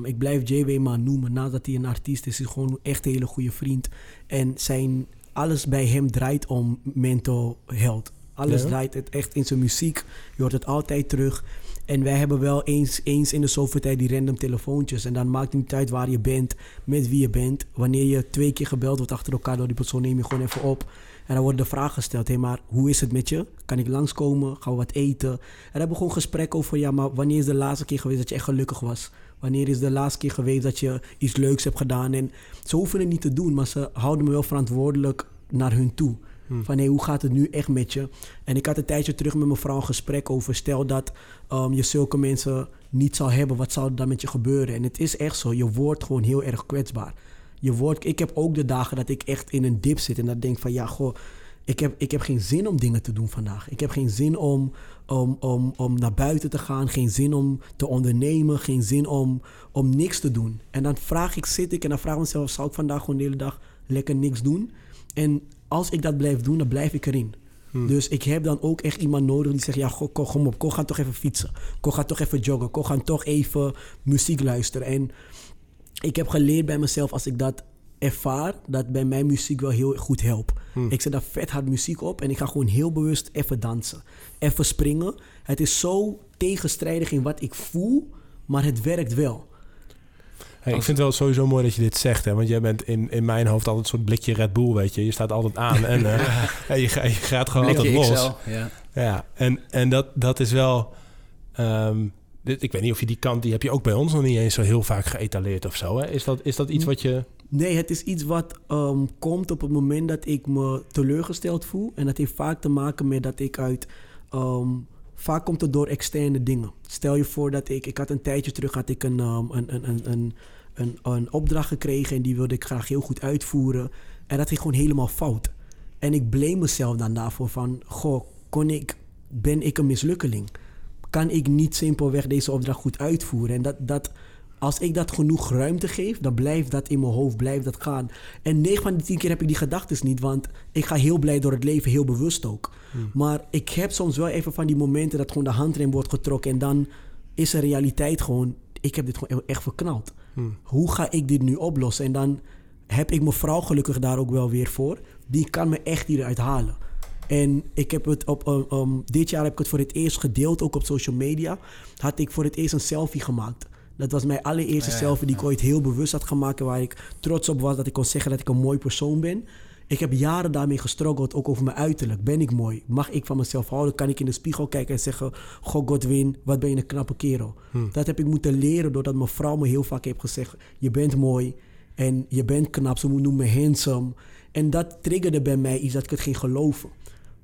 Ik blijf JW maar noemen. Nadat hij een artiest is, is hij gewoon echt een hele goede vriend. En zijn, alles bij hem draait om mental health. Alles Ja. draait het echt in zijn muziek. Je hoort het altijd terug. En wij hebben wel eens, eens in de zoveel tijd die random telefoontjes. En dan maakt het niet uit waar je bent, met wie je bent. Wanneer je twee keer gebeld wordt achter elkaar door die persoon, neem je gewoon even op. En dan wordt de vraag gesteld: hé, maar hoe is het met je? Kan ik langskomen? Gaan we wat eten? En dan hebben we gewoon gesprek over: ja, maar wanneer is de laatste keer geweest dat je echt gelukkig was? Wanneer is de laatste keer geweest dat je iets leuks hebt gedaan? En ze hoeven het niet te doen, maar ze houden me wel verantwoordelijk naar hun toe. Hmm. Van hé, hoe gaat het nu echt met je? En ik had een tijdje terug met mijn vrouw een gesprek over... stel dat um, je zulke mensen niet zou hebben, wat zou er dan met je gebeuren? En het is echt zo, je wordt gewoon heel erg kwetsbaar. Je wordt, ik heb ook de dagen dat ik echt in een dip zit en dat denk van... ja, goh, ik heb, ik heb geen zin om dingen te doen vandaag. Ik heb geen zin om, om, om, om naar buiten te gaan. Geen zin om te ondernemen. Geen zin om, om niks te doen. En dan vraag ik, zit ik en dan vraag ik mezelf... zou ik vandaag gewoon de hele dag lekker niks doen? En als ik dat blijf doen, dan blijf ik erin. Hmm. Dus ik heb dan ook echt iemand nodig die zegt... ja, kom op, kom ga toch even fietsen. Kom ga toch even joggen. Kom ga toch even muziek luisteren. En ik heb geleerd bij mezelf als ik dat ervaar... dat bij mij muziek wel heel goed helpt. Hmm. Ik zet daar vet hard muziek op en ik ga gewoon heel bewust even dansen. Even springen. Het is zo tegenstrijdig in wat ik voel, maar het werkt wel. Hey, ik vind het wel sowieso mooi dat je dit zegt, hè? want jij bent in, in mijn hoofd altijd een soort blikje Red Bull, weet je. Je staat altijd aan en, [laughs] uh, je, je, gaat gewoon altijd los. ja. ja, en, en dat, dat is wel... Um, dit, ik weet niet of je die kant, die heb je ook bij ons nog niet eens zo heel vaak geëtaleerd of zo. Hè? Is, dat, is dat iets wat je... Nee, het is iets wat um, komt op het moment dat ik me teleurgesteld voel. En dat heeft vaak te maken met dat ik uit... Um, vaak komt het door externe dingen. Stel je voor dat ik... Ik had een tijdje terug had ik een, um, een, een, een, een, een, een opdracht gekregen... en die wilde ik graag heel goed uitvoeren. En dat ging gewoon helemaal fout. En ik blame mezelf dan daarvoor van... Goh, kon ik, ben ik een mislukkeling? Kan ik niet simpelweg deze opdracht goed uitvoeren? En dat... dat als ik dat genoeg ruimte geef, dan blijft dat in mijn hoofd, blijft dat gaan. En 9 van de 10 keer heb ik die gedachten niet, want ik ga heel blij door het leven, heel bewust ook. Hmm. Maar ik heb soms wel even van die momenten dat gewoon de handrem wordt getrokken en dan is de realiteit gewoon, ik heb dit gewoon echt verknald. Hmm. Hoe ga ik dit nu oplossen? En dan heb ik mijn vrouw gelukkig daar ook wel weer voor. Die kan me echt hieruit halen. En ik heb het op, um, um, dit jaar heb ik het voor het eerst gedeeld, ook op social media. Had ik voor het eerst een selfie gemaakt. Dat was mijn allereerste ja, selfie die ik ooit heel bewust had gemaakt. Waar ik trots op was dat ik kon zeggen dat ik een mooi persoon ben. Ik heb jaren daarmee gestruggeld, ook over mijn uiterlijk. Ben ik mooi? Mag ik van mezelf houden? Kan ik in de spiegel kijken en zeggen... Goh, Godwin, wat ben je een knappe kerel. Hm. Dat heb ik moeten leren doordat mijn vrouw me heel vaak heeft gezegd... je bent mooi en je bent knap. Ze noemen me handsome. En dat triggerde bij mij iets dat ik het ging geloven.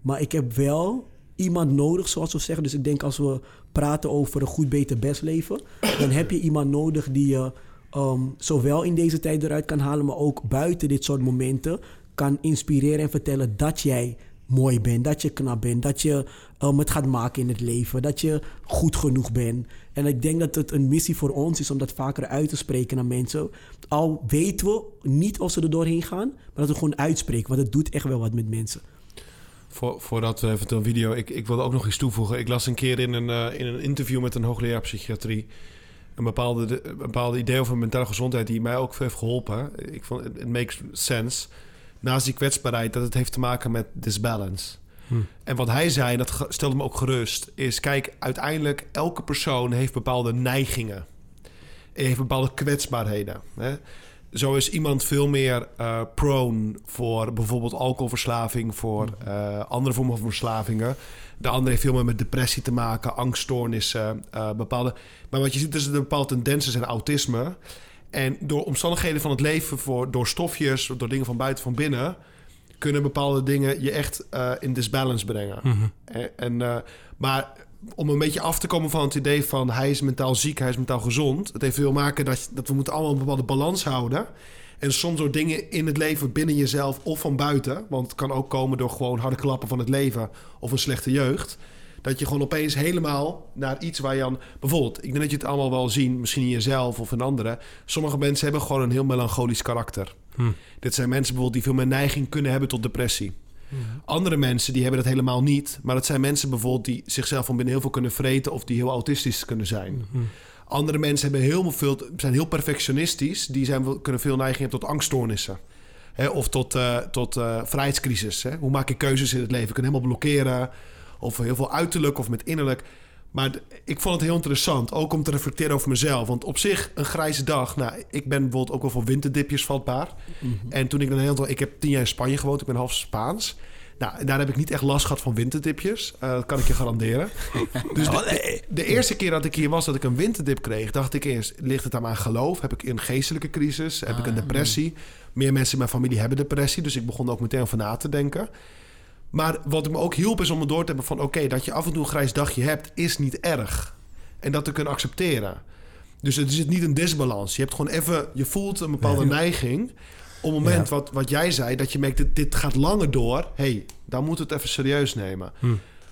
Maar ik heb wel iemand nodig, zoals we zeggen. Dus ik denk als we praten over een goed, beter, best leven, dan heb je iemand nodig die je um, zowel in deze tijd eruit kan halen, maar ook buiten dit soort momenten kan inspireren en vertellen dat jij mooi bent, dat je knap bent, dat je um, het gaat maken in het leven, dat je goed genoeg bent. En ik denk dat het een missie voor ons is om dat vaker uit te spreken naar mensen. Al weten we niet of ze er doorheen gaan, maar dat we gewoon uitspreken, want het doet echt wel wat met mensen. Voor, voordat we even een video... Ik, ik wilde ook nog iets toevoegen. Ik las een keer in een, uh, in een interview met een hoogleraar psychiatrie... een bepaalde, een bepaalde idee over mentale gezondheid... die mij ook heeft geholpen. Ik vond het makes sense. Naast die kwetsbaarheid, dat het heeft te maken met disbalance. Hm. En wat hij zei, dat stelde me ook gerust... is kijk, uiteindelijk elke persoon heeft bepaalde neigingen. Heeft bepaalde kwetsbaarheden. Hè? zo is iemand veel meer uh, prone voor bijvoorbeeld alcoholverslaving, voor uh, andere vormen van verslavingen. De andere heeft veel meer met depressie te maken, angststoornissen, uh, bepaalde. Maar wat je ziet is dat er bepaalde tendensen zijn, autisme. En door omstandigheden van het leven, voor, door stofjes, door dingen van buiten, van binnen, kunnen bepaalde dingen je echt in disbalance brengen. Mm -hmm. en, en maar om een beetje af te komen van het idee van hij is mentaal ziek, hij is mentaal gezond. Het heeft veel maken dat, dat we moeten allemaal een bepaalde balans houden. En soms door dingen in het leven binnen jezelf of van buiten. Want het kan ook komen door gewoon harde klappen van het leven of een slechte jeugd. Dat je gewoon opeens helemaal naar iets waar je aan... Bijvoorbeeld, ik denk dat je het allemaal wel zien, misschien in jezelf of in anderen. Sommige mensen hebben gewoon een heel melancholisch karakter. Hm. Dit zijn mensen bijvoorbeeld die veel meer neiging kunnen hebben tot depressie. Andere mensen die hebben dat helemaal niet. Maar dat zijn mensen bijvoorbeeld die zichzelf van binnen heel veel kunnen vreten of die heel autistisch kunnen zijn. Mhm. Andere mensen hebben heel veel, zijn heel perfectionistisch. Die zijn, kunnen veel neiging hebben tot angststoornissen. Of tot, uh, tot uh, vrijheidscrisis. Hè. Hoe maak ik keuzes in het leven? Kunnen helemaal blokkeren. Of heel veel uiterlijk of met innerlijk. Maar ik vond het heel interessant, ook om te reflecteren over mezelf. Want op zich, een grijze dag. Nou, ik ben bijvoorbeeld ook wel voor winterdipjes vatbaar. Mhm. En toen ik dan heel... Ik heb tien jaar in Spanje gewoond, ik ben half Spaans. Nou, daar heb ik niet echt last gehad van winterdipjes. Uh, dat kan ik je garanderen. [laughs] dus de, de, eerste keer dat ik hier was dat ik een winterdip kreeg... dacht ik eerst, ligt het aan mijn geloof? Heb ik een geestelijke crisis? Heb ik een ah. depressie? Meer mensen in mijn familie hebben depressie. Dus ik begon ook meteen over na te denken. Maar wat me ook hielp is om me door te hebben van... oké, dat je af en toe een grijs dagje hebt, is niet erg. En dat te kunnen accepteren. Dus het is niet een disbalans. Je hebt gewoon even... Je voelt een bepaalde neiging... Op het moment wat, wat jij zei, dat je merkt, dit, dit gaat langer door. hey, dan moet het even serieus nemen. Hm.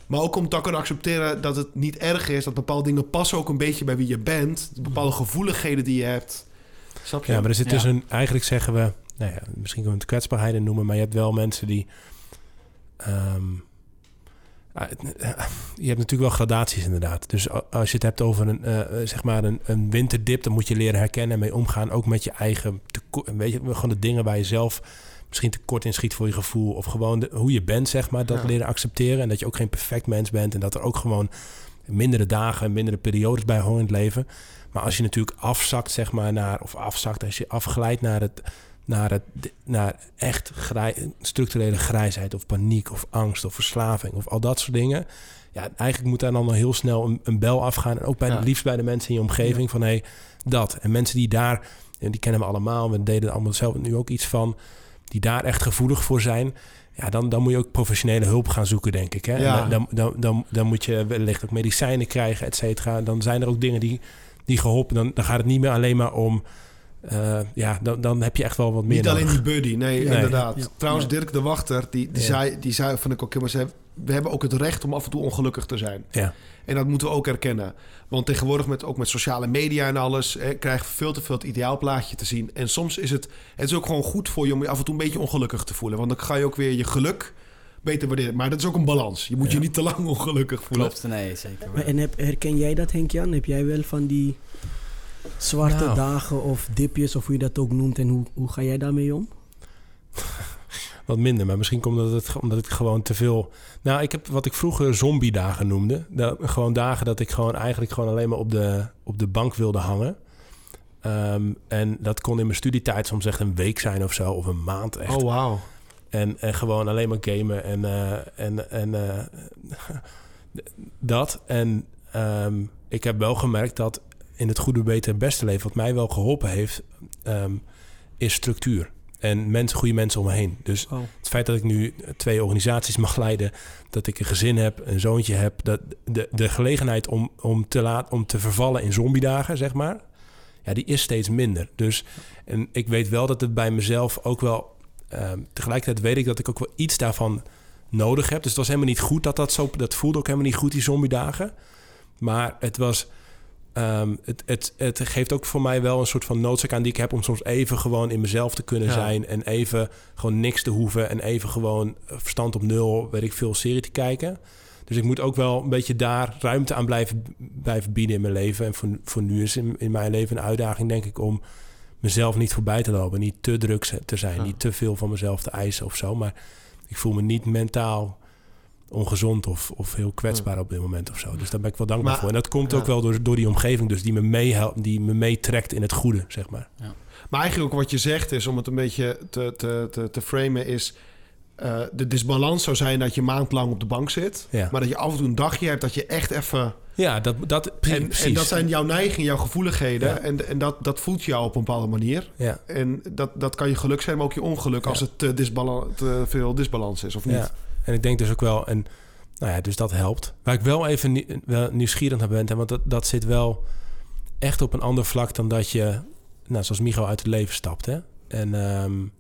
Maar ook om te kunnen accepteren dat het niet erg is. Dat bepaalde dingen passen ook een beetje bij wie je bent. Bepaalde gevoeligheden die je hebt. Snap je? Ja, maar er zit dus een... Eigenlijk zeggen we... Nou ja, misschien kunnen we het kwetsbaarheden noemen. Maar je hebt wel mensen die... Ehm, ah, [laughs] je hebt natuurlijk wel gradaties inderdaad. Dus als je het hebt over een, uh, zeg maar een, een winterdip... dan moet je leren herkennen en mee omgaan. Ook met je eigen... Weet je, gewoon de dingen waar je zelf misschien te kort in schiet voor je gevoel. Of gewoon de, hoe je bent, zeg maar. Dat leren accepteren. En dat je ook geen perfect mens bent. En dat er ook gewoon mindere dagen en mindere periodes bij horen in het leven. Maar als je natuurlijk afzakt, zeg maar, naar... Of afzakt, als je afglijdt naar het... Naar, het, naar echt grij, structurele grijsheid of paniek of angst of verslaving of al dat soort dingen. Ja, eigenlijk moet daar dan al heel snel een, een bel afgaan. En ook bij, ja. liefst bij de mensen in je omgeving van hé, hey, dat. En mensen die daar, en die kennen we allemaal, we deden er allemaal zelf nu ook iets van die daar echt gevoelig voor zijn. Ja, dan, dan moet je ook professionele hulp gaan zoeken, denk ik. Hè? Ja. Dan, dan, dan, dan moet je wellicht ook medicijnen krijgen, et cetera. Dan zijn er ook dingen die, die geholpen. Dan, dan gaat het niet meer alleen maar om. Uh, ja, dan, dan heb je echt wel wat meer. Niet alleen die buddy, nee, inderdaad. Trouwens, Dirk de Wachter, die, die, zei, die zei, van ik ook helemaal, zei, we hebben ook het recht om af en toe ongelukkig te zijn. Ja. En dat moeten we ook erkennen. Want tegenwoordig, met, ook met sociale media en alles, hè, krijg je veel te veel het ideaalplaatje te zien. En soms is het, het is ook gewoon goed voor je om je af en toe een beetje ongelukkig te voelen. Want dan ga je ook weer je geluk beter waarderen. Maar dat is ook een balans. Je moet je niet te lang ongelukkig voelen. Klopt, nee, zeker. Maar en heb, herken jij dat, Henk-Jan? Heb jij wel van die zwarte nou. dagen of dipjes, of hoe je dat ook noemt? En hoe, hoe ga jij daarmee om? [laughs] wat minder. Maar misschien komt dat het omdat ik gewoon te veel. Nou, ik heb wat ik vroeger zombie-dagen noemde. Dat, gewoon dagen dat ik gewoon eigenlijk gewoon alleen maar op de, op de bank wilde hangen. Um, en dat kon in mijn studietijd soms echt een week zijn of zo, of een maand echt. Oh, wauw. En, en gewoon alleen maar gamen en, uh, en, en uh, [laughs] dat. En um, ik heb wel gemerkt dat in het goede, beter en beste leven... wat mij wel geholpen heeft, um, is structuur en mensen, goede mensen om me heen. Dus oh. het feit dat ik nu twee organisaties mag leiden, dat ik een gezin heb, een zoontje heb, dat de, de gelegenheid om, om, te laat, om te vervallen in zombiedagen, zeg maar, ja, die is steeds minder. Dus en ik weet wel dat het bij mezelf ook wel. Ehm, tegelijkertijd weet ik dat ik ook wel iets daarvan nodig heb. Dus het was helemaal niet goed dat dat zo. Dat voelde ook helemaal niet goed, die zombiedagen. Maar het was Ehm, het, het, het geeft ook voor mij wel een soort van noodzaak aan die ik heb om soms even gewoon in mezelf te kunnen zijn. En even gewoon niks te hoeven. En even gewoon verstand op nul, weet ik veel, serie te kijken. Dus ik moet ook wel een beetje daar ruimte aan blijven, blijven bieden in mijn leven. En voor, voor nu is in, in mijn leven een uitdaging, denk ik, om mezelf niet voorbij te lopen. Niet te druk te zijn. Niet te veel van mezelf te eisen of zo. Maar ik voel me niet mentaal ongezond of, of heel kwetsbaar op dit moment of zo. Dus daar ben ik wel dankbaar voor. En dat komt ook wel door, door die omgeving, dus die me, meehelpt, die me meetrekt in het goede, zeg maar. Ja. Maar eigenlijk ook wat je zegt is, om het een beetje te, te, te, te framen, is... Uh, de disbalans zou zijn dat je maandlang op de bank zit. Ja. Maar dat je af en toe een dagje hebt dat je echt even... Ja, dat, dat, en, en dat zijn jouw neigingen, jouw gevoeligheden. Ja. En, en dat, dat voelt jou op een bepaalde manier. Ja. En dat, dat kan je geluk zijn, maar ook je ongeluk... als het te, disbalans, te veel disbalans is, of niet? En ik denk dus ook wel, en nou ja, dus dat helpt. Waar ik wel even nieuwsgierig naar ben, want dat, dat zit wel echt op een ander vlak dan dat je, nou, zoals Micho uit het leven stapt. Hè? En um,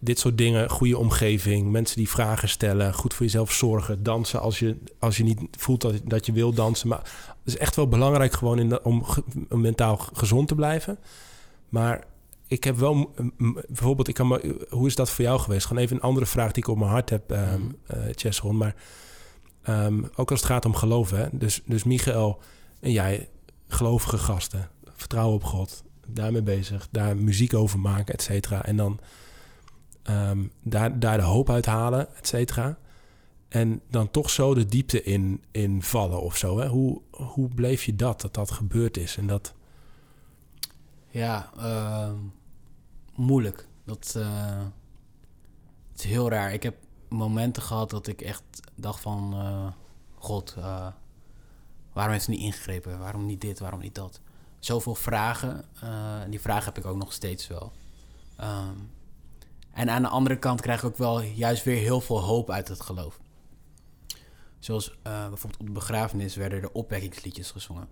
dit soort dingen, goede omgeving, mensen die vragen stellen, goed voor jezelf zorgen, dansen als je, als je niet voelt dat, dat je wil dansen. Maar het is echt wel belangrijk gewoon om, om mentaal gezond te blijven. Maar ik heb wel bijvoorbeeld, ik kan me, hoe is dat voor jou geweest? Gewoon even een andere vraag die ik op mijn hart heb, um, uh, Maar um, ook als het gaat om geloven. Hè? Dus, dus Michael en jij, gelovige gasten, vertrouwen op God, daarmee bezig, daar muziek over maken, et cetera. En dan um, daar, daar de hoop uit halen, et cetera. En dan toch zo de diepte in, in vallen of zo. Hè? Hoe, hoe bleef je dat, dat dat gebeurd is? En dat... Ja, moeilijk. Dat uh, het is heel raar. Ik heb momenten gehad dat ik echt dacht van... eh, God, eh, waarom heeft ze niet ingegrepen? Waarom niet dit? Waarom niet dat? Zoveel vragen. eh, en die vragen heb ik ook nog steeds wel. Ehm, en aan de andere kant krijg ik ook wel juist weer heel veel hoop uit het geloof. Zoals eh, bijvoorbeeld op de begrafenis werden er opwekkingsliedjes gezongen.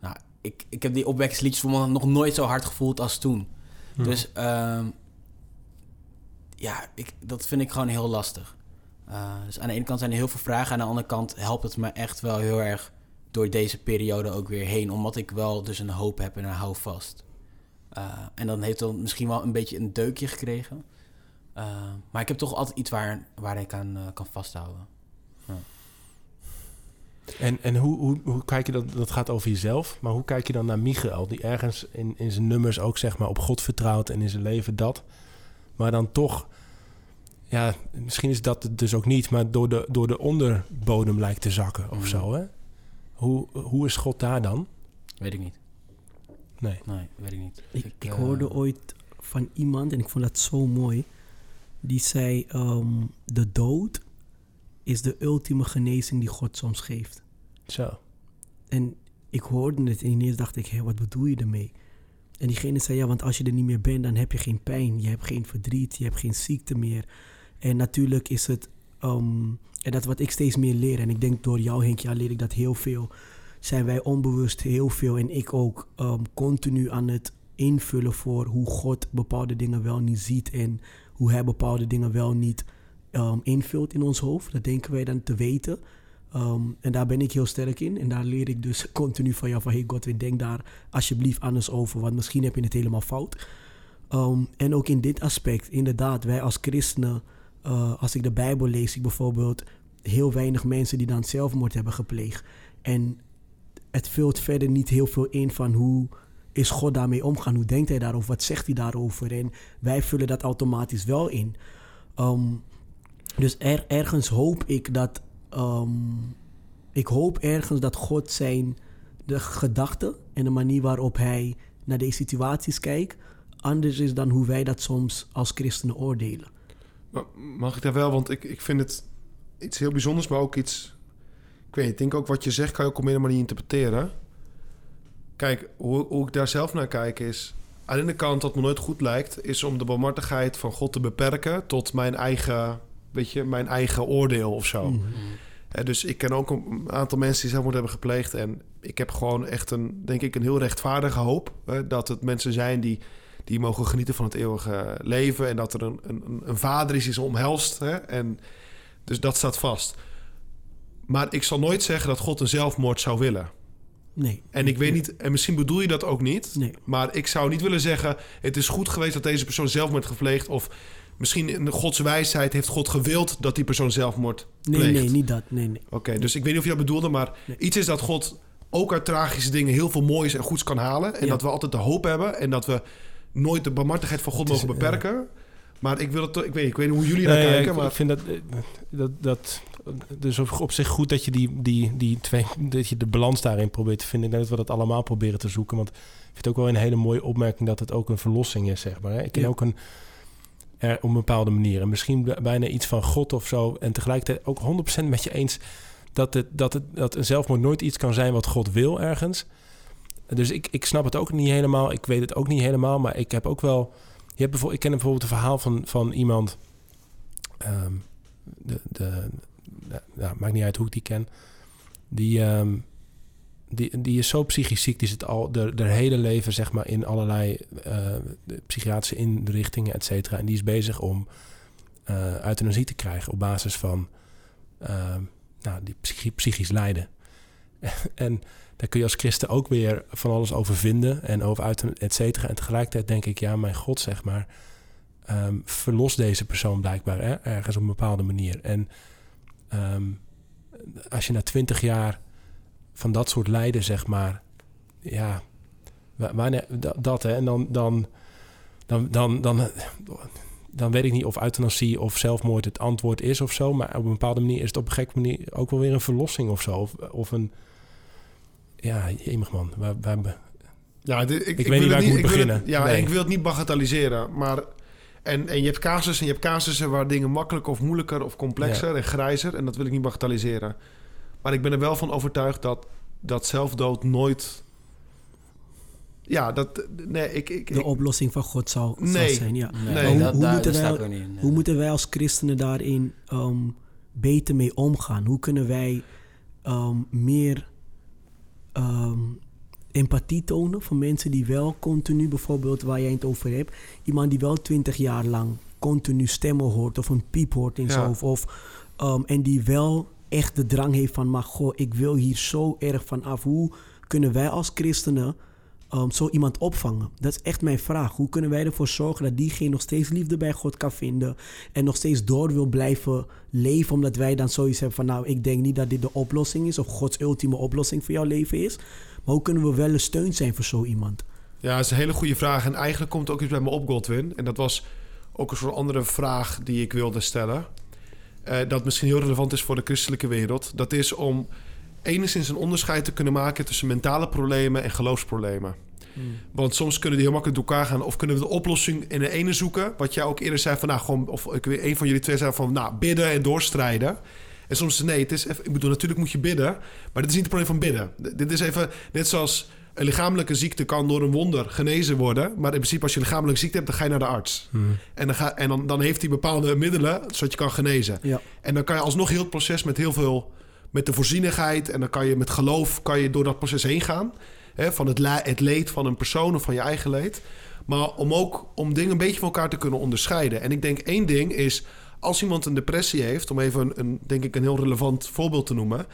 Nou, ik, ik heb die opwekkingsliedjes voor me nog nooit zo hard gevoeld als toen. Dus ehm, ja, ik, dat vind ik gewoon heel lastig. Eh, dus aan de ene kant zijn er heel veel vragen. Aan de andere kant helpt het me echt wel heel erg door deze periode ook weer heen. Omdat ik wel dus een hoop heb en een hou vast. Eh, en dan heeft dan misschien wel een beetje een deukje gekregen. Eh, maar ik heb toch altijd iets waar, waar ik aan kan vasthouden. En, en hoe, hoe, hoe kijk je dat? Dat gaat over jezelf. Maar hoe kijk je dan naar Michael, die ergens in, in zijn nummers ook zeg maar op God vertrouwt en in zijn leven dat. Maar dan toch, ja, misschien is dat het dus ook niet, maar door de, door de onderbodem lijkt te zakken of Mhm. zo. Hè? Hoe, hoe is God daar dan? Weet ik niet. Nee. Nee, weet ik niet. Ik, ik eh, hoorde ooit van iemand, en ik vond dat zo mooi, die zei: ehm, De dood is de ultieme genezing die God soms geeft. Zo. En ik hoorde het en ineens dacht ik: hé, wat bedoel je ermee? En diegene zei: Ja, want als je er niet meer bent, dan heb je geen pijn, je hebt geen verdriet, je hebt geen ziekte meer. En natuurlijk is het, ehm, en dat wat ik steeds meer leer, en ik denk door jou, Henk, ja, leer ik dat heel veel. Zijn wij onbewust heel veel en ik ook ehm, continu aan het invullen voor hoe God bepaalde dingen wel niet ziet en hoe hij bepaalde dingen wel niet ehm, invult in ons hoofd. Dat denken wij dan te weten. Ehm, en daar ben ik heel sterk in. En daar leer ik dus [laughs] continu van jou van... hey Godwin, denk daar alsjeblieft anders over... want misschien heb je het helemaal fout. Ehm, en ook in dit aspect, inderdaad, wij als christenen... eh, als ik de Bijbel lees, ik bijvoorbeeld... heel weinig mensen die dan zelfmoord hebben gepleegd. En het vult verder niet heel veel in van hoe is God daarmee omgaan? Hoe denkt hij daarover? Wat zegt hij daarover? En wij vullen dat automatisch wel in. Ehm, dus er, ergens hoop ik dat. ehm, ik hoop ergens dat God zijn de gedachten en de manier waarop hij naar deze situaties kijkt, anders is dan hoe wij dat soms als christenen oordelen. Mag ik daar wel, want ik, ik vind het iets heel bijzonders, maar ook iets... Ik weet ik denk ook wat je zegt kan je ook op meerdere manier interpreteren. Kijk, hoe, hoe ik daar zelf naar kijk is... Aan de ene kant, wat me nooit goed lijkt... is om de barmhartigheid van God te beperken... tot mijn eigen, weet je, mijn eigen oordeel of zo. Mhm. Eh, dus ik ken ook een aantal mensen die zelfmoord hebben gepleegd. En ik heb gewoon echt een, denk ik, een heel rechtvaardige hoop. hè, dat het mensen zijn die, die mogen genieten van het eeuwige leven. En dat er een, een, een vader is die ze omhelst. Hè, en dus dat staat vast. Maar ik zal nooit zeggen dat God een zelfmoord zou willen. Nee. En ik weet niet, en misschien bedoel je dat ook niet. Nee. Maar ik zou niet willen zeggen: het is goed geweest dat deze persoon zelfmoord heeft gepleegd. Of misschien in Gods wijsheid heeft God gewild dat die persoon zelfmoord Nee, pleegt. nee, niet dat. Nee, nee. Oké, dus ik weet niet of je dat bedoelde, maar Nee. iets is dat God ook uit tragische dingen heel veel moois en goeds kan halen. En Ja. dat we altijd de hoop hebben en dat we nooit de barmhartigheid van God is, mogen beperken. Maar ik wil het, toch- ik weet, ik weet niet hoe jullie Nee, naar ja, kijken, ik, maar ik vind dat, eh, dat, dat dus op, op zich goed dat je die, die, die twee, dat je de balans daarin probeert te vinden. Ik denk dat we dat allemaal proberen te zoeken. Want ik vind het ook wel een hele mooie opmerking dat het ook een verlossing is, zeg maar. Hè? Ik ken Ja. ook een, op een bepaalde manier. En misschien bijna iets van God of zo. En tegelijkertijd ook 100% met je eens dat, het, dat, het, dat een zelfmoord nooit iets kan zijn wat God wil ergens. Dus ik, ik snap het ook niet helemaal. Ik weet het ook niet helemaal. Maar ik heb ook wel. Je hebt bijvoorbeeld, ik ken bijvoorbeeld een verhaal van, van iemand. ehm, de, de, maakt niet uit hoe ik die ken. Die, ehm, die, die is zo psychisch ziek. Die zit al de, hele leven zeg maar, in allerlei eh, de psychiatrische inrichtingen, et cetera. En die is bezig om eh euthanasie te krijgen op basis van ehm, nou, die psychi- psychisch lijden. [laughs] en daar kun je als christen ook weer van alles over vinden en over et cetera. En tegelijkertijd denk ik, ja, mijn God, zeg maar, ehm, verlos deze persoon blijkbaar hè, ergens op een bepaalde manier. En ehm, als je na twintig jaar van dat soort lijden, zeg maar, ja, wa- wanneer dat, hè, en dan, dan, dan, dan, dan, dan weet ik niet of euthanasie of zelfmoord het antwoord is of zo, maar op een bepaalde manier is het op een gekke manier ook wel weer een verlossing of zo, of, of een ja, jemig man. Waar, waar, ja, dit- ik, weet niet waar ik moet het- beginnen. ja, Nee. ik wil het niet bagatelliseren, maar En, en je hebt casussen en je hebt casussen waar dingen makkelijker of moeilijker of complexer en grijzer. En dat wil ik niet bagatelliseren. Maar ik ben er wel van overtuigd dat, dat zelfdood nooit. Ja, dat. Nee, ik. ik de oplossing van God zou, nee, zijn. Ja. Nee, hoe, dat, hoe, daar, moeten wij, niet hoe moeten wij als christenen daarin ehm, beter mee omgaan? Hoe kunnen wij ehm, meer ehm, empathie tonen voor mensen die wel continu, bijvoorbeeld waar jij het over hebt, iemand die wel twintig jaar lang continu stemmen hoort of een piep hoort in zijn Ja. hoofd, of, en die wel echt de drang heeft van, maar goh, ik wil hier zo erg van af. Hoe kunnen wij als christenen ehm, zo iemand opvangen? Dat is echt mijn vraag. Hoe kunnen wij ervoor zorgen dat diegene nog steeds liefde bij God kan vinden en nog steeds door wil blijven leven, omdat wij dan zoiets hebben van, nou, ik denk niet dat dit de oplossing is of Gods ultieme oplossing voor jouw leven is. Maar hoe kunnen we wel een steun zijn voor zo iemand? Ja, dat is een hele goede vraag. En eigenlijk komt ook iets bij me op, Godwin. En dat was ook een soort andere vraag die ik wilde stellen. Eh, dat misschien heel relevant is voor de christelijke wereld. Dat is om enigszins een onderscheid te kunnen maken tussen mentale problemen en geloofsproblemen. Want soms kunnen die heel makkelijk door elkaar gaan. Of kunnen we de oplossing in de ene zoeken. Wat jij ook eerder zei van, nou, gewoon, of ik weet, een van jullie twee zei van, nou, bidden en doorstrijden. En soms nee, het is even, ik bedoel, natuurlijk moet je bidden. Maar dit is niet het probleem van bidden. Dit is even, net zoals een lichamelijke ziekte kan door een wonder genezen worden. Maar in principe, als je een lichamelijke ziekte hebt, dan ga je naar de arts. En, dan, ga, en dan, dan heeft hij bepaalde middelen, zodat je kan genezen. Ja. En dan kan je alsnog heel het proces met heel veel... met de voorzienigheid en dan kan je met geloof... kan je door dat proces heen gaan. Hè, van het, het leed van een persoon of van je eigen leed. Maar om ook om dingen een beetje van elkaar te kunnen onderscheiden. En ik denk één ding is... als iemand een depressie heeft... om even een, een denk ik een heel relevant voorbeeld te noemen...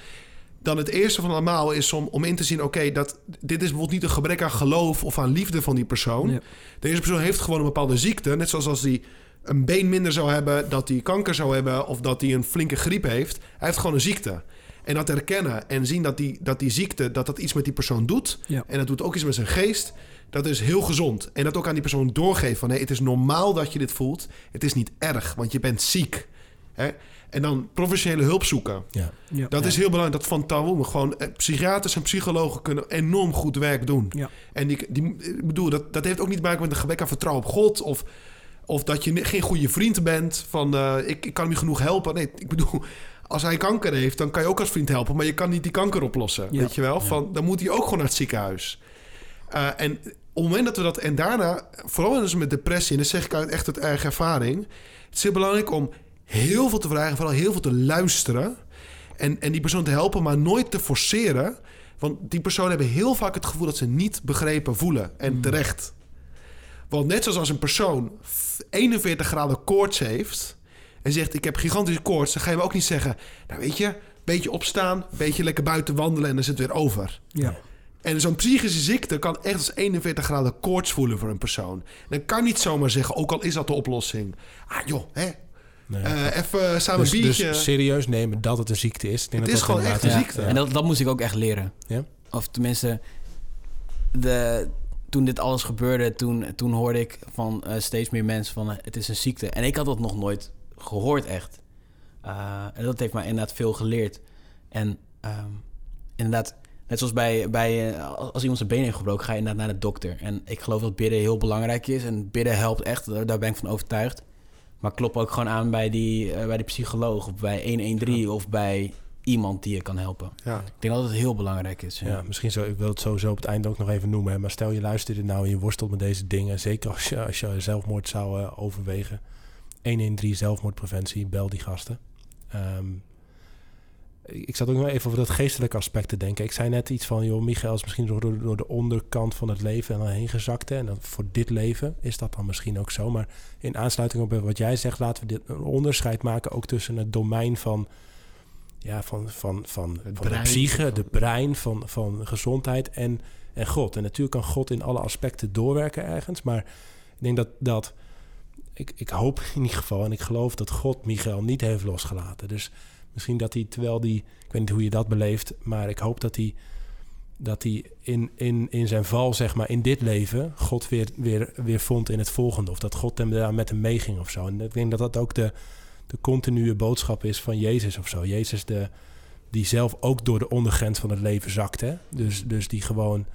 dan het eerste van allemaal is om, om in te zien... oké, dat dit is bijvoorbeeld niet een gebrek aan geloof... of aan liefde van die persoon. Ja. Deze persoon heeft gewoon een bepaalde ziekte. Net zoals als hij een been minder zou hebben... dat hij kanker zou hebben of dat hij een flinke griep heeft. Hij heeft gewoon een ziekte. En dat herkennen en zien dat die, dat die ziekte... dat dat iets met die persoon doet... Ja. en dat doet ook iets met zijn geest... dat is heel gezond. En dat ook aan die persoon doorgeven van... nee, het is normaal dat je dit voelt. Het is niet erg, want je bent ziek. Hè? En dan professionele hulp zoeken. Ja. Ja. Dat is heel belangrijk. Dat van Tawoem. Gewoon eh, psychiaters en psychologen kunnen enorm goed werk doen. Ja. En die, die, ik bedoel, dat, dat heeft ook niet te maken met een gebrek aan vertrouwen op God. Of, of dat je geen goede vriend bent. Van eh, ik, ik kan hem niet genoeg helpen. Nee, ik bedoel, als hij kanker heeft, dan kan je ook als vriend helpen. Maar je kan niet die kanker oplossen. Ja. Weet je wel? Van, dan moet hij ook gewoon naar het ziekenhuis. Eh, en op het moment dat we dat. En daarna, vooral dus met depressie, en dat zeg ik uit echt uit eigen ervaring. Het is heel belangrijk om heel veel te vragen, vooral heel veel te luisteren. En, en die persoon te helpen, maar nooit te forceren. Want die personen hebben heel vaak het gevoel dat ze niet begrepen voelen. En terecht. Want net zoals als een persoon 41 graden koorts heeft... en zegt ik heb gigantische koorts... dan ga je hem ook niet zeggen... nou weet je, beetje opstaan, beetje lekker buiten wandelen... en dan is het weer over. Ja. En zo'n psychische ziekte kan echt als 41 graden koorts voelen voor een persoon. Dan kan niet zomaar zeggen, ook al is dat de oplossing. Ah joh, hè, Nee. eh, even samen dus, een biertje. dus serieus nemen dat het een ziekte is. Het dat is gewoon echt een ziekte. En dat, dat moest ik ook echt leren. Ja? Of tenminste, de, toen dit alles gebeurde, toen, toen hoorde ik van eh, steeds meer mensen van eh, het is een ziekte. En ik had dat nog nooit gehoord echt. Eh, en dat heeft mij inderdaad veel geleerd. En ehm, inderdaad, net zoals bij, bij als iemand zijn been heeft gebroken, ga je inderdaad naar de dokter. En ik geloof dat bidden heel belangrijk is. En bidden helpt echt, daar, daar ben ik van overtuigd. Maar klop ook gewoon aan bij die, eh, bij die psycholoog of bij 113 of bij iemand die je kan helpen. Ja. Ik denk dat het heel belangrijk is. Ja, misschien zo, ik wil het sowieso op het einde ook nog even noemen. hè, Maar stel je luistert dit nou en je worstelt met deze dingen. Zeker als je, als je zelfmoord zou eh, overwegen. 113 zelfmoordpreventie, bel die gasten. Ehm, ik zat ook nog even over dat geestelijke aspect te denken. Ik zei net iets van, joh, Michael is misschien door, door, de onderkant van het leven en dan heen gezakt. hè. En dan voor dit leven is dat dan misschien ook zo. Maar in aansluiting op wat jij zegt, laten we dit een onderscheid maken ook tussen het domein van, ja, van, van, van, van de psyche, de brein, van, van gezondheid en, en God. En natuurlijk kan God in alle aspecten doorwerken ergens. Maar ik denk dat, dat ik, ik hoop in ieder geval en ik geloof dat God Michael niet heeft losgelaten. Dus misschien dat hij, terwijl die, ik weet niet hoe je dat beleeft, maar ik hoop dat hij, dat hij in, in, in zijn val, zeg maar, in dit leven, God weer, weer, weer vond in het volgende. Of dat God hem daar met hem meeging of zo. En ik denk dat dat ook de, de continue boodschap is van Jezus of zo. Jezus de, die zelf ook door de ondergrens van het leven zakt. Hè? Dus, dus die gewoon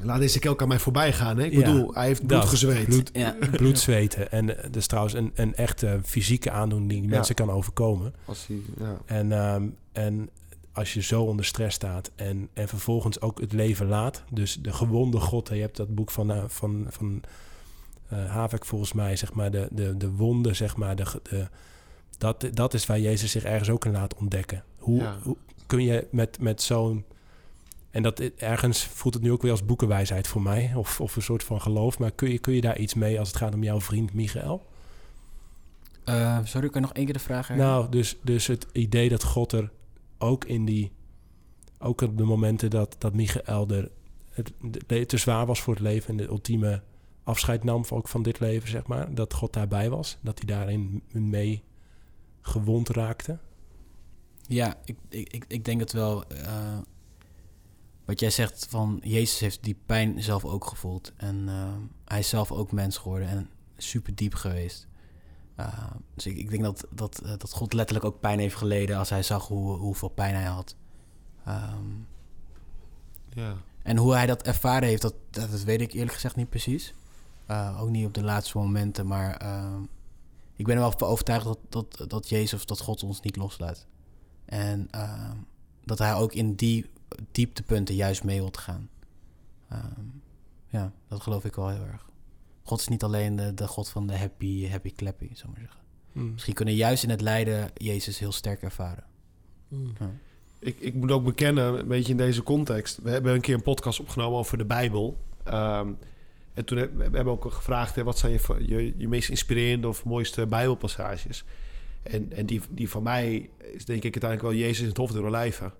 Laat deze kelk aan mij voorbij gaan. Hè? Ik bedoel, hij heeft bloed gezweet. Bloed, ja. bloed zweten. En uh, dat is trouwens een, een echte fysieke aandoening die mensen kan overkomen. Als hij, ja. en, um, en als je zo onder stress staat en, en vervolgens ook het leven laat. Dus de gewonde God. Je hebt dat boek van, uh, van, van uh, Havek volgens mij, zeg maar, de, de, de wonden, zeg maar. De, de, dat, dat is waar Jezus zich ergens ook in laat ontdekken. Hoe, hoe kun je met, met zo'n en dat ergens voelt het nu ook weer als boekenwijsheid voor mij. Of, of een soort van geloof. Maar kun je, kun je daar iets mee als het gaat om jouw vriend Michael? Uh, sorry, kan je nog één keer de vraag herhalen? Nou, dus, dus het idee dat God er ook in die... Ook op de momenten dat, dat Michael er het, te zwaar was voor het leven... en de ultieme afscheid nam ook van dit leven, zeg maar. Dat God daarbij was. Dat hij daarin mee gewond raakte. Ja, ik, ik, ik denk het wel... Uh wat jij zegt van Jezus heeft die pijn zelf ook gevoeld. En uh, hij is zelf ook mens geworden en super diep geweest. Uh, dus ik, ik, denk dat, dat, uh, dat God letterlijk ook pijn heeft geleden als hij zag hoe, hoeveel pijn hij had. Um, ja. En hoe hij dat ervaren heeft, dat, dat, weet ik eerlijk gezegd niet precies. ook niet op de laatste momenten, maar ehm, ik ben er wel overtuigd dat, dat, dat Jezus of dat God ons niet loslaat. En ehm, dat hij ook in die dieptepunten juist mee wilt gaan. Um, ja, dat geloof ik wel heel erg. God is niet alleen de, de God van de happy, happy clappy, zou maar zeggen. Mm. Misschien kunnen juist in het lijden Jezus heel sterk ervaren. Mm. Ja. Ik, ik moet ook bekennen, een beetje in deze context. We hebben een keer een podcast opgenomen over de Bijbel. Um, en toen hebben we hebben ook gevraagd: hè, wat zijn je, je, je meest inspirerende of mooiste Bijbelpassages? En, en die, die van mij is denk ik uiteindelijk wel Jezus in het Hof door Olijven.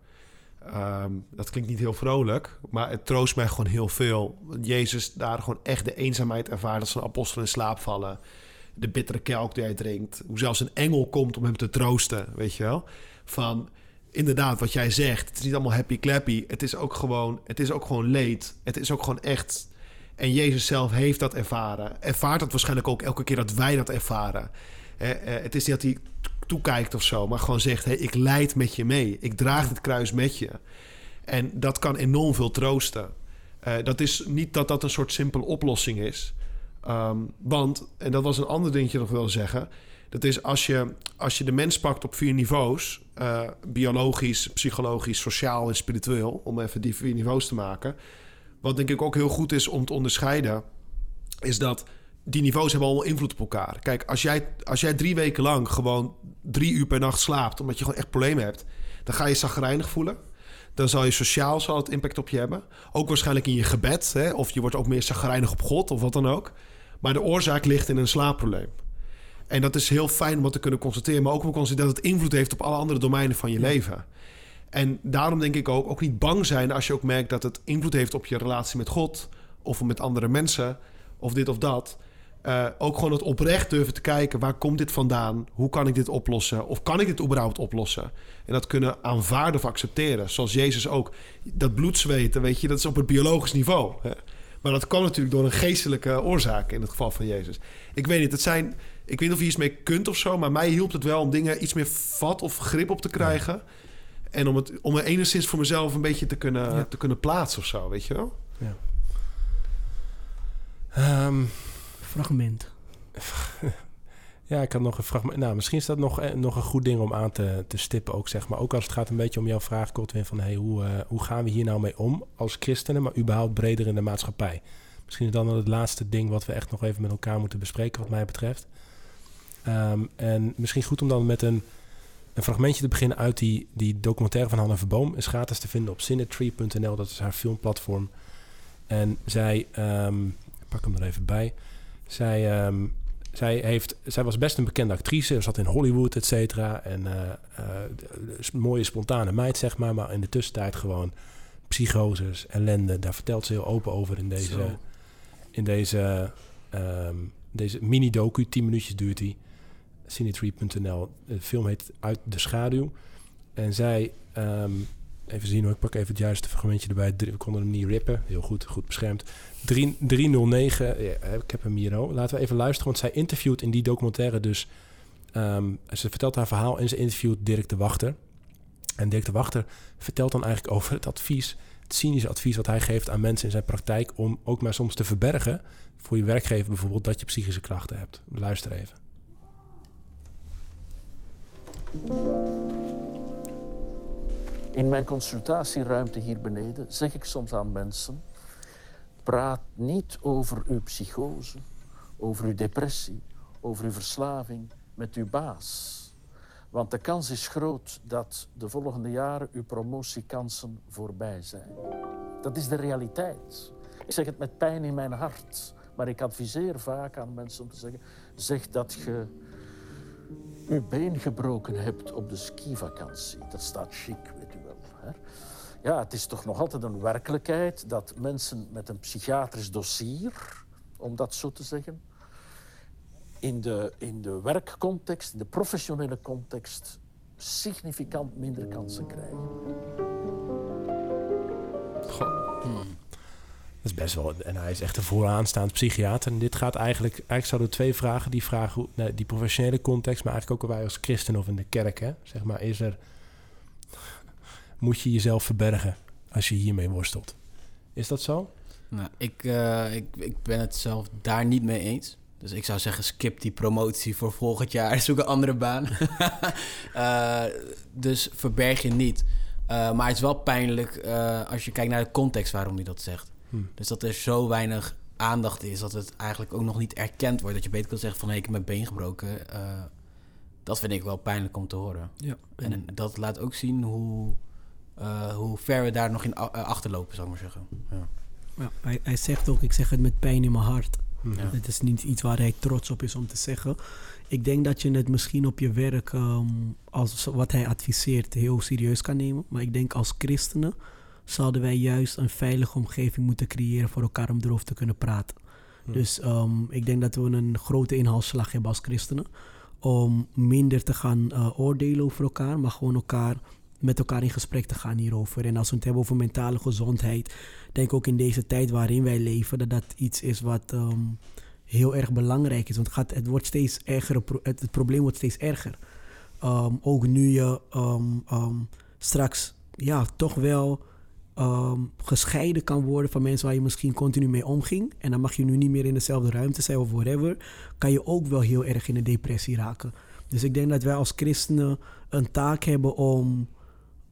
Ehm, dat klinkt niet heel vrolijk, maar het troost mij gewoon heel veel. Jezus daar gewoon echt de eenzaamheid ervaart als zijn apostelen in slaap vallen. De bittere kelk die hij drinkt. Hoe zelfs een engel komt om hem te troosten, weet je wel. Van, inderdaad, wat jij zegt. Het is niet allemaal happy clappy. Het is ook gewoon, het is ook gewoon leed. Het is ook gewoon echt... En Jezus zelf heeft dat ervaren. Ervaart dat waarschijnlijk ook elke keer dat wij dat ervaren. Eh, het is niet dat hij toekijkt of zo, maar gewoon zegt: hey, ik leid met je mee. Ik draag het kruis met je. En dat kan enorm veel troosten. Uh, dat is niet dat dat een soort simpele oplossing is. Um, want, en dat was een ander dingetje nog wil zeggen. Dat is als je, als je de mens pakt op vier niveaus: uh, biologisch, psychologisch, sociaal en spiritueel, om even die vier niveaus te maken. Wat denk ik ook heel goed is om te onderscheiden, is dat die niveaus hebben allemaal invloed op elkaar. Kijk, als jij, als jij drie weken lang gewoon drie uur per nacht slaapt... omdat je gewoon echt problemen hebt... dan ga je zagrijnig voelen. Dan zal je sociaal zal het impact op je hebben. Ook waarschijnlijk in je gebed. Hè? Of je wordt ook meer zagrijnig op God of wat dan ook. Maar de oorzaak ligt in een slaapprobleem. En dat is heel fijn om dat te kunnen constateren. Maar ook om te constateren dat het invloed heeft op alle andere domeinen van je leven. En daarom denk ik ook, ook niet bang zijn als je ook merkt dat het invloed heeft op je relatie met God of met andere mensen of dit of dat. Uh, ook gewoon het oprecht durven te kijken. Waar komt dit vandaan? Hoe kan ik dit oplossen? Of kan ik dit überhaupt oplossen? En dat kunnen aanvaarden of accepteren. Zoals Jezus ook. Dat bloedzweten, weet je, dat is op het biologisch niveau. Hè? Maar dat kan natuurlijk door een geestelijke oorzaak in het geval van Jezus. Ik weet niet, het zijn... Ik weet niet of je iets mee kunt of zo, maar mij hielp het wel om dingen iets meer vat of grip op te krijgen. En om het om er enigszins voor mezelf een beetje te kunnen, te kunnen plaatsen of zo, weet je wel? Ja. Um, fragment. [laughs] ja, ik had nog een fragment. Nou, misschien is dat nog, eh, nog een goed ding om aan te, te stippen ook, zeg maar. Ook als het gaat een beetje om jouw vraag, Godwin, van hey, hoe, uh, hoe gaan we hier nou mee om als christenen, maar überhaupt breder in de maatschappij? Misschien is dan het laatste ding wat we echt nog even met elkaar moeten bespreken, wat mij betreft. Um, en misschien goed om dan met een, een fragmentje te beginnen uit die, die documentaire van Hanna Verboom. Is gratis te vinden op cinetree.nl, dat is haar filmplatform. En zij, um, pak hem er even bij. Zij, um, zij, heeft, zij was best een bekende actrice, zat in Hollywood, et cetera. En uh, uh, mooie spontane meid, zeg maar. Maar in de tussentijd gewoon psychoses, ellende. Daar vertelt ze heel open over in deze, in deze, um, deze mini-docu. 10 minuutjes duurt die. Cinetree.nl. De film heet Uit de Schaduw. En zij um, Even zien hoor, ik pak even het juiste fragmentje erbij. We konden hem niet rippen. Heel goed, goed beschermd. 3, 309, ja, ik heb hem hier ook. Laten we even luisteren, want zij interviewt in die documentaire dus... Um, ze vertelt haar verhaal en ze interviewt Dirk de Wachter. En Dirk de Wachter vertelt dan eigenlijk over het advies, het cynische advies wat hij geeft aan mensen in zijn praktijk om ook maar soms te verbergen voor je werkgever bijvoorbeeld dat je psychische klachten hebt. Luister even. In mijn consultatieruimte hier beneden zeg ik soms aan mensen: praat niet over uw psychose, over uw depressie, over uw verslaving met uw baas. Want de kans is groot dat de volgende jaren uw promotiekansen voorbij zijn. Dat is de realiteit. Ik zeg het met pijn in mijn hart. Maar ik adviseer vaak aan mensen om te zeggen: zeg dat je uw been gebroken hebt op de skivakantie. Dat staat chic, weet u Ja, het is toch nog altijd een werkelijkheid dat mensen met een psychiatrisch dossier, om dat zo te zeggen, in de, in de werkcontext, in de professionele context, significant minder kansen krijgen. Hmm. Dat is best wel. En hij is echt een vooraanstaand psychiater. En dit gaat eigenlijk. Eigenlijk zouden twee vragen. Die vragen. Die professionele context. Maar eigenlijk ook wij als christen of in de kerk. Hè, zeg maar. Is er. Moet je jezelf verbergen. Als je hiermee worstelt. Is dat zo? Nou, ik, uh, ik, ik ben het zelf daar niet mee eens. Dus ik zou zeggen, skip die promotie voor volgend jaar. [laughs] Zoek een andere baan. uh, [laughs] dus verberg je niet. Uh, maar het is wel pijnlijk uh, als je kijkt naar de context waarom hij dat zegt. Hm. Dus dat er zo weinig aandacht is dat het eigenlijk ook nog niet erkend wordt. Dat je beter kan zeggen van hey, ik heb mijn been gebroken. dat vind ik wel pijnlijk om te horen. Ja. En dat laat ook zien hoe, hoe ver we daar nog in achterlopen, zou ik maar zeggen. Ja. Ja, hij, hij zegt ook, ik zeg het met pijn in mijn hart. Ja. Het is niet iets waar hij trots op is om te zeggen. Ik denk dat je het misschien op je werk, um, als wat hij adviseert, heel serieus kan nemen. Maar ik denk als christenen zouden wij juist een veilige omgeving moeten creëren voor elkaar om erover te kunnen praten. Dus um, ik denk dat we een grote inhaalslag hebben als christenen. Om minder te gaan uh, oordelen over elkaar, maar gewoon elkaar met elkaar in gesprek te gaan hierover. En als we het hebben over mentale gezondheid, denk ook in deze tijd waarin wij leven, dat dat iets is wat um, heel erg belangrijk is. Want het, gaat, het wordt steeds erger, het, probleem wordt steeds erger. Um, ook nu je um, straks ja, toch wel gescheiden kan worden van mensen waar je misschien continu mee omging. En dan mag je nu niet meer in dezelfde ruimte zijn of whatever. Kan je ook wel heel erg in een depressie raken. Dus ik denk dat wij als christenen een taak hebben om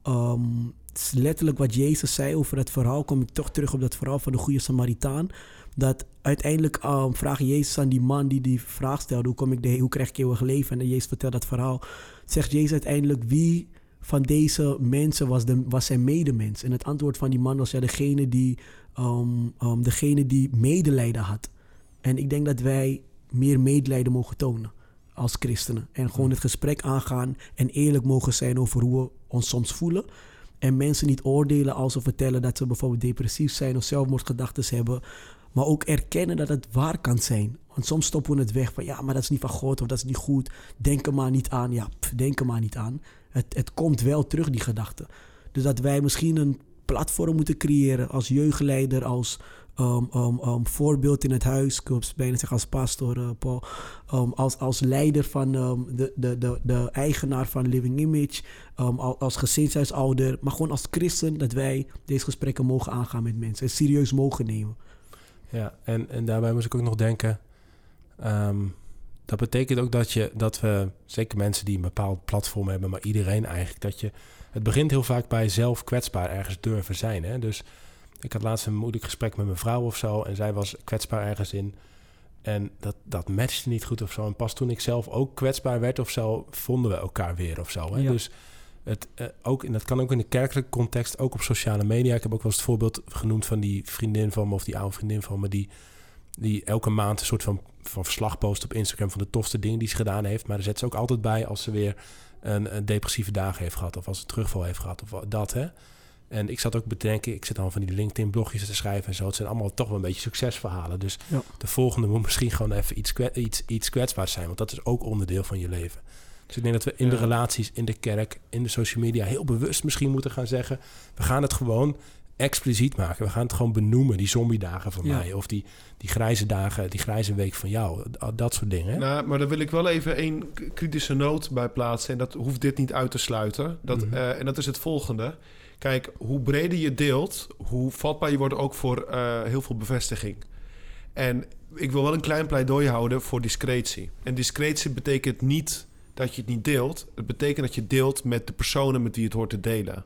Um, letterlijk wat Jezus zei over het verhaal. Kom ik toch terug op dat verhaal van de goede Samaritaan. Dat uiteindelijk um, vraagt Jezus aan die man die die vraag stelde: hoe, kom ik de, hoe krijg ik eeuwig leven? En Jezus vertelt dat verhaal. Zegt Jezus uiteindelijk: wie van deze mensen was, de, was zijn medemens? En het antwoord van die man was ja, degene die, um, degene die medelijden had. En ik denk dat wij meer medelijden mogen tonen als christenen. En gewoon het gesprek aangaan en eerlijk mogen zijn over hoe we ons soms voelen. En mensen niet oordelen als ze vertellen dat ze bijvoorbeeld depressief zijn of zelfmoordgedachten hebben. Maar ook erkennen dat het waar kan zijn. Want soms stoppen we het weg van ja, maar dat is niet van God of dat is niet goed. Denk er maar niet aan. Ja, denk er maar niet aan. Het, het komt wel terug, die gedachte. Dus dat wij misschien een platform moeten creëren als jeugdleider, als um, voorbeeld in het huis. Ik wil bijna zeggen als pastor, uh, Paul. als, als leider van de, de, de, de eigenaar van Living Image. als gezinshuisouder. Maar gewoon als christen dat wij deze gesprekken mogen aangaan met mensen. En serieus mogen nemen. Ja, en, en daarbij moest ik ook nog denken... dat betekent ook dat, je, dat we, zeker mensen die een bepaald platform hebben... maar iedereen eigenlijk, dat je... Het begint heel vaak bij zelf kwetsbaar ergens durven zijn. Hè? Dus ik had laatst een moeilijk gesprek met mijn vrouw of zo. En zij was kwetsbaar ergens in. En dat, dat matchte niet goed of zo. En pas toen ik zelf ook kwetsbaar werd of zo, vonden we elkaar weer of zo. Hè? Dus het, uh, ook, en dat kan ook in de kerkelijke context, ook op sociale media. Ik heb ook wel eens het voorbeeld genoemd van die vriendin van me, of die oude vriendin van me, die, die elke maand een soort van, van verslag post op Instagram van de tofste dingen die ze gedaan heeft. Maar er zet ze ook altijd bij als ze weer een, een depressieve dag heeft gehad, of als ze terugval heeft gehad, of dat hè. En ik zat ook bedenken, ik zit dan van die LinkedIn-blogjes te schrijven en zo. Het zijn allemaal toch wel een beetje succesverhalen. Dus de volgende moet misschien gewoon even iets, iets, iets kwetsbaars zijn. Want dat is ook onderdeel van je leven. Dus ik denk dat we in de relaties, in de kerk, in de social media heel bewust misschien moeten gaan zeggen: we gaan het gewoon expliciet maken. We gaan het gewoon benoemen, die zombie-dagen van mij. Of die, die grijze dagen, die grijze week van jou. Dat soort dingen. Nou, maar daar wil ik wel even één kritische noot bij plaatsen. En dat hoeft dit niet uit te sluiten. Dat, mhm. eh, en dat is het volgende. Kijk, hoe breder je deelt, hoe vatbaar je wordt ook voor uh, heel veel bevestiging. En ik wil wel een klein pleidooi houden voor discretie. En discretie betekent niet dat je het niet deelt. Het betekent dat je deelt met de personen met wie je het hoort te delen.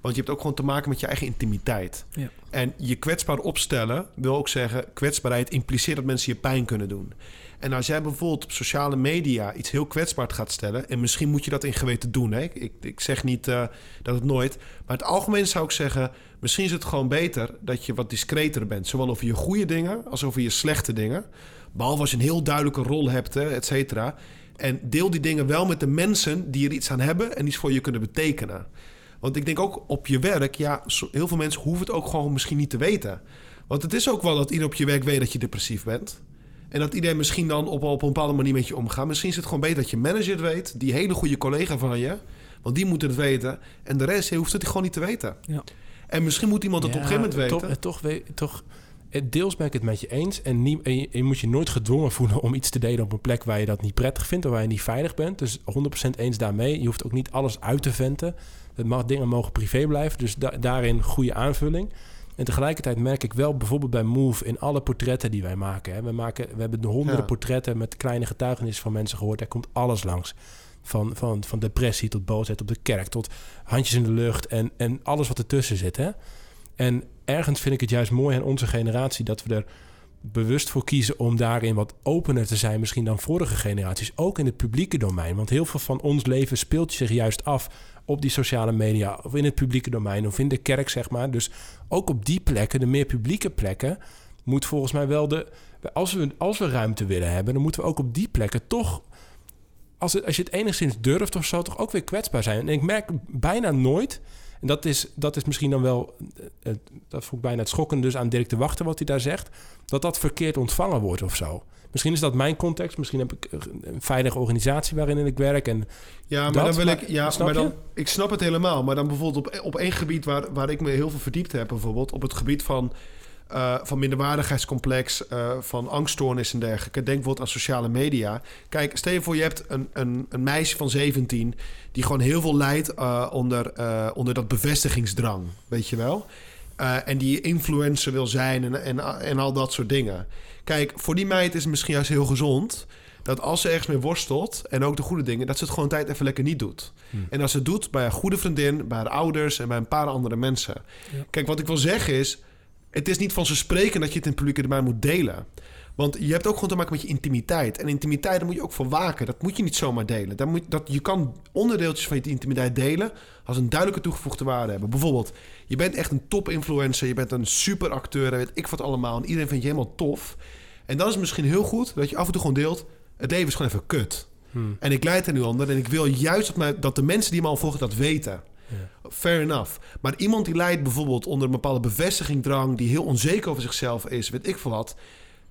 Want je hebt ook gewoon te maken met je eigen intimiteit. Ja. En je kwetsbaar opstellen wil ook zeggen... kwetsbaarheid impliceert dat mensen je pijn kunnen doen. En als jij bijvoorbeeld op sociale media iets heel kwetsbaars gaat stellen... en misschien moet je dat in geweten doen. Hè? Ik, ik zeg niet uh, dat het nooit... maar in het algemeen zou ik zeggen... misschien is het gewoon beter dat je wat discreter bent. Zowel over je goede dingen als over je slechte dingen. Behalve als je een heel duidelijke rol hebt, et cetera. En deel die dingen wel met de mensen die er iets aan hebben... en iets voor je kunnen betekenen. Want ik denk ook op je werk, ja, heel veel mensen hoeven het ook gewoon misschien niet te weten. Want het is ook wel dat iedereen op je werk weet dat je depressief bent. En dat iedereen misschien dan op, op een bepaalde manier met je omgaat. Misschien is het gewoon beter dat je manager het weet, die hele goede collega van je. Want die moet het weten. En de rest hoeft het gewoon niet te weten. Ja. En misschien moet iemand het op een gegeven moment weten. Toch, toch, toch, deels ben ik het met je eens. En je, moet je nooit gedwongen voelen om iets te delen op een plek waar je dat niet prettig vindt of waar je niet veilig bent. Dus 100% eens daarmee. Je hoeft ook niet alles uit te venten. Het mag, dingen mogen privé blijven, dus daarin goede aanvulling. En tegelijkertijd merk ik wel bijvoorbeeld bij Move in alle portretten die wij maken. Hè. We, maken we hebben honderden portretten met kleine getuigenissen van mensen gehoord. Er komt alles langs. Van, van, van depressie tot boosheid op de kerk, tot handjes in de lucht en, en alles wat ertussen zit. Hè. En ergens vind ik het juist mooi aan onze generatie dat we er bewust voor kiezen om daarin wat opener te zijn, misschien dan vorige generaties, ook in het publieke domein. Want heel veel van ons leven speelt zich juist af op die sociale media of in het publieke domein of in de kerk, zeg maar. Dus ook op die plekken, de meer publieke plekken, moet volgens mij wel de. Als we, als we ruimte willen hebben, dan moeten we ook op die plekken toch. Als, het, als je het enigszins durft of zo, toch ook weer kwetsbaar zijn. En ik merk bijna nooit. En dat is, dat is misschien dan wel. Eh, dat vond ik bijna het schokken dus aan Dirk de Wachter wat hij daar zegt. Dat dat verkeerd ontvangen wordt of zo. Misschien is dat mijn context. Misschien heb ik een veilige organisatie waarin ik werk. En ja, maar dan wil ik. Ja, maar dan, ik snap het helemaal. Maar dan bijvoorbeeld op, op één gebied waar, waar ik me heel veel verdiept heb, bijvoorbeeld op het gebied van. Uh, van minderwaardigheidscomplex, uh, van angststoornis en dergelijke. Denk bijvoorbeeld aan sociale media. Kijk, stel je voor, je hebt een, een, een meisje van 17 die gewoon heel veel lijdt uh, onder, onder dat bevestigingsdrang, weet je wel. en die influencer wil zijn en, en, en al dat soort dingen. Kijk, voor die meid is het misschien juist heel gezond dat als ze ergens mee worstelt en ook de goede dingen, dat ze het gewoon tijd even lekker niet doet. Hmm. En als ze het doet bij een goede vriendin, bij haar ouders en bij een paar andere mensen. Kijk, wat ik wil zeggen is, het is niet van ze spreken dat je het in het publieke domein moet delen. Want je hebt ook gewoon te maken met je intimiteit. En intimiteit, daar moet je ook voor waken. Dat moet je niet zomaar delen. Dat moet, dat, je kan onderdeeltjes van je intimiteit delen... als een duidelijke toegevoegde waarde hebben. Bijvoorbeeld, je bent echt een top-influencer... je bent een superacteur, weet ik wat allemaal... en iedereen vindt je helemaal tof. En dan is het misschien heel goed dat je af en toe gewoon deelt... het leven is gewoon even kut. Hmm. En ik leid er nu onder... en ik wil juist dat, dat de mensen die me al volgen dat weten... Ja. Fair enough. Maar iemand die leidt bijvoorbeeld onder een bepaalde bevestigingdrang... die heel onzeker over zichzelf is, weet ik veel wat...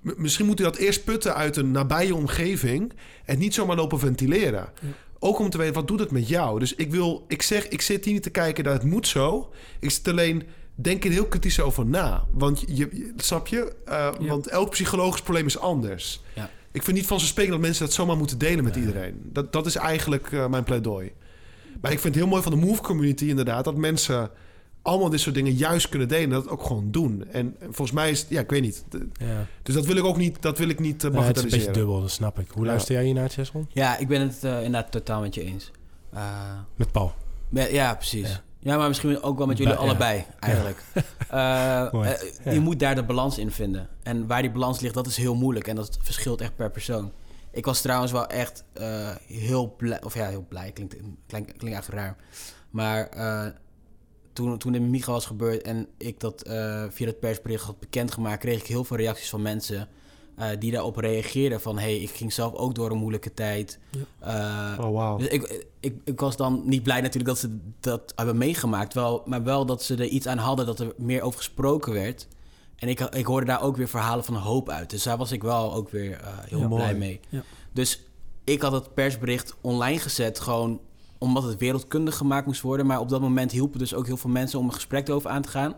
Misschien moet hij dat eerst putten uit een nabije omgeving... en niet zomaar lopen ventileren. Ook om te weten, wat doet het met jou? Dus ik wil, ik zeg, ik zit hier niet te kijken dat het moet zo. Ik zit alleen, denk er heel kritisch over na. Want je, snap je? Uh, Want elk psychologisch probleem is anders. Ja. Ik vind niet van zo spreken dat mensen dat zomaar moeten delen met iedereen. Dat, dat is eigenlijk uh, mijn pleidooi. Maar ik vind het heel mooi van de Move community inderdaad... dat mensen allemaal dit soort dingen juist kunnen delen. En dat ook gewoon doen. En volgens mij is ja, ik weet niet. Ja. Dus dat wil ik ook niet, dat wil ik niet uh, nee, het is een beetje dubbel, dat snap ik. Hoe luister jij hier naar, Chesson? Ja, ik ben het uh, inderdaad totaal met je eens. Uh, met Paul? ja, precies. Ja. maar misschien ook wel met jullie allebei, eigenlijk. [laughs] je moet daar de balans in vinden. En waar die balans ligt, dat is heel moeilijk. En dat verschilt echt per persoon. Ik was trouwens wel echt heel blij, of ja, heel blij, klinkt, klinkt, klinkt echt raar. Maar toen, toen de Micha was gebeurd en ik dat uh, via het persbericht had bekendgemaakt, kreeg ik heel veel reacties van mensen uh, die daarop reageerden. Van hey, ik ging zelf ook door een moeilijke tijd. Ja. Uh, oh, wow. Dus ik, ik, ik was dan niet blij natuurlijk dat ze dat hebben meegemaakt, wel, maar wel dat ze er iets aan hadden dat er meer over gesproken werd. En ik, ik hoorde daar ook weer verhalen van hoop uit. Dus daar was ik wel ook weer heel blij mee. Ja. Dus ik had het persbericht online gezet, gewoon omdat het wereldkundig gemaakt moest worden. Maar op dat moment hielpen dus ook heel veel mensen om een gesprek erover aan te gaan.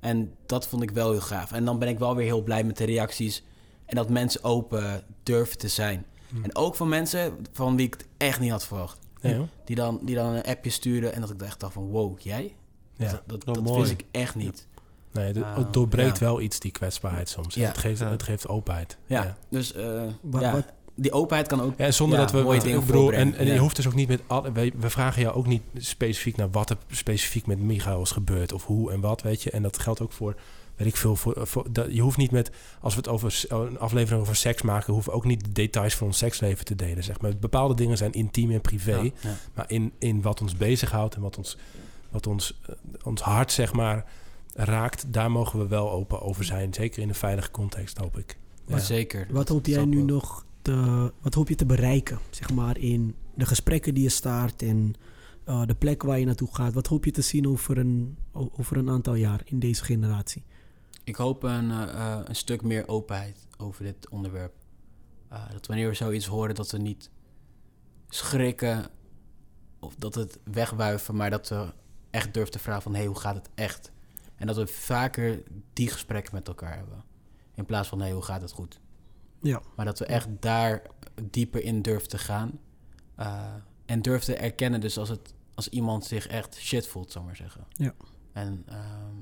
En dat vond ik wel heel gaaf. En dan ben ik wel weer heel blij met de reacties. En dat mensen open durven te zijn. Hm. En ook van mensen van wie ik het echt niet had verwacht. Ja, Die dan, die dan een appje sturen en dat ik echt dacht van... Wow, jij? ja. Dat, dat, dat mooi. wist ik echt niet. Nee, het- Ah, het doorbreekt ja. wel iets, die kwetsbaarheid soms. Ja. Het, geeft, het geeft openheid. Ja, dus eh, Wat- ja, wat- die openheid kan ook... Ja, en zonder Ja, dat we... mooie dingen bedoel, en, en je hoeft dus ook niet met... Al, we, we vragen jou ook niet specifiek naar wat er specifiek met Michael is gebeurd. Of hoe en wat, weet je. En dat geldt ook voor... Weet ik veel, voor, voor, dat, je hoeft niet met... Als we het over een aflevering over seks maken... hoeven we ook niet de details van ons seksleven te delen, zeg maar. Bepaalde dingen zijn intiem en privé. Ja, ja. Maar in, in wat ons bezighoudt en wat ons, wat ons, eh, ons hart, zeg maar, raakt... daar mogen we wel open over zijn. Zeker in een veilige context, hoop ik. Maar zeker. Wat hoop jij nu nog te, wat hoop je te bereiken, zeg maar, in de gesprekken die je start en eh, de plek waar je naartoe gaat? Wat hoop je te zien over een, over een aantal jaar in deze generatie? Ik hoop een, eh, eh, een stuk meer openheid over dit onderwerp. Eh, dat wanneer we zoiets horen, dat we niet schrikken of dat het wegwuiven, maar dat we echt durven te vragen van hé, hey, hoe gaat het echt? En dat we vaker die gesprekken met elkaar hebben. In plaats van hé, hey, hoe gaat het goed? Ja. Maar dat we echt daar dieper in durven te gaan. eh, en durven te erkennen, dus als, het, als iemand zich echt shit voelt, zal ik maar zeggen. Ja. En ehm,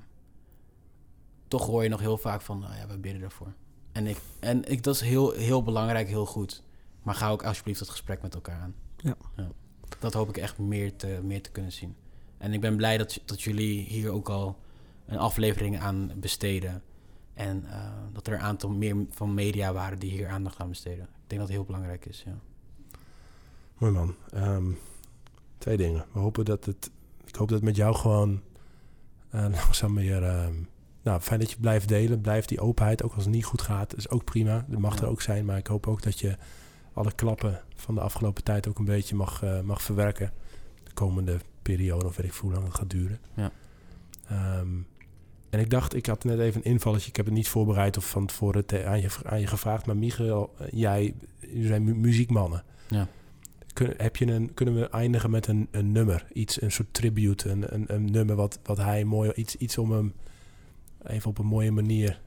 toch hoor je nog heel vaak van, nou ja, we bidden ervoor. En, ik, en ik, dat is heel, heel belangrijk, heel goed. Maar ga ook alsjeblieft het gesprek met elkaar aan. Ja. Dat hoop ik echt meer te, meer te kunnen zien. En ik ben blij dat, dat jullie hier ook al een aflevering aan besteden. En eh, dat er een aantal meer van media waren die hier aandacht aan besteden. Ik denk dat het heel belangrijk is, ja. Mooi man. Ehm, twee dingen. We hopen dat het... Ik hoop dat het met jou gewoon eh, [laughs] langzaam meer... ehm, nou, fijn dat je blijft delen. Blijf die openheid, ook als het niet goed gaat, is ook prima. Dat mag Ja. er ook zijn. Maar ik hoop ook dat je alle klappen van de afgelopen tijd ook een beetje mag, eh, mag verwerken. De komende periode, of weet ik hoe lang het gaat duren. Ja. Ehm, en ik dacht, ik had net even een invalletje. Ik heb het niet voorbereid of van tevoren te- aan, je, aan je gevraagd. Maar Michael, eh, jij, jullie zijn mu- muziekmannen. Ja. Kun, heb je een, kunnen we eindigen met een, een nummer? Iets, een soort tribute, een, een, een nummer wat, wat hij mooi... Iets, iets om hem even op een mooie manier...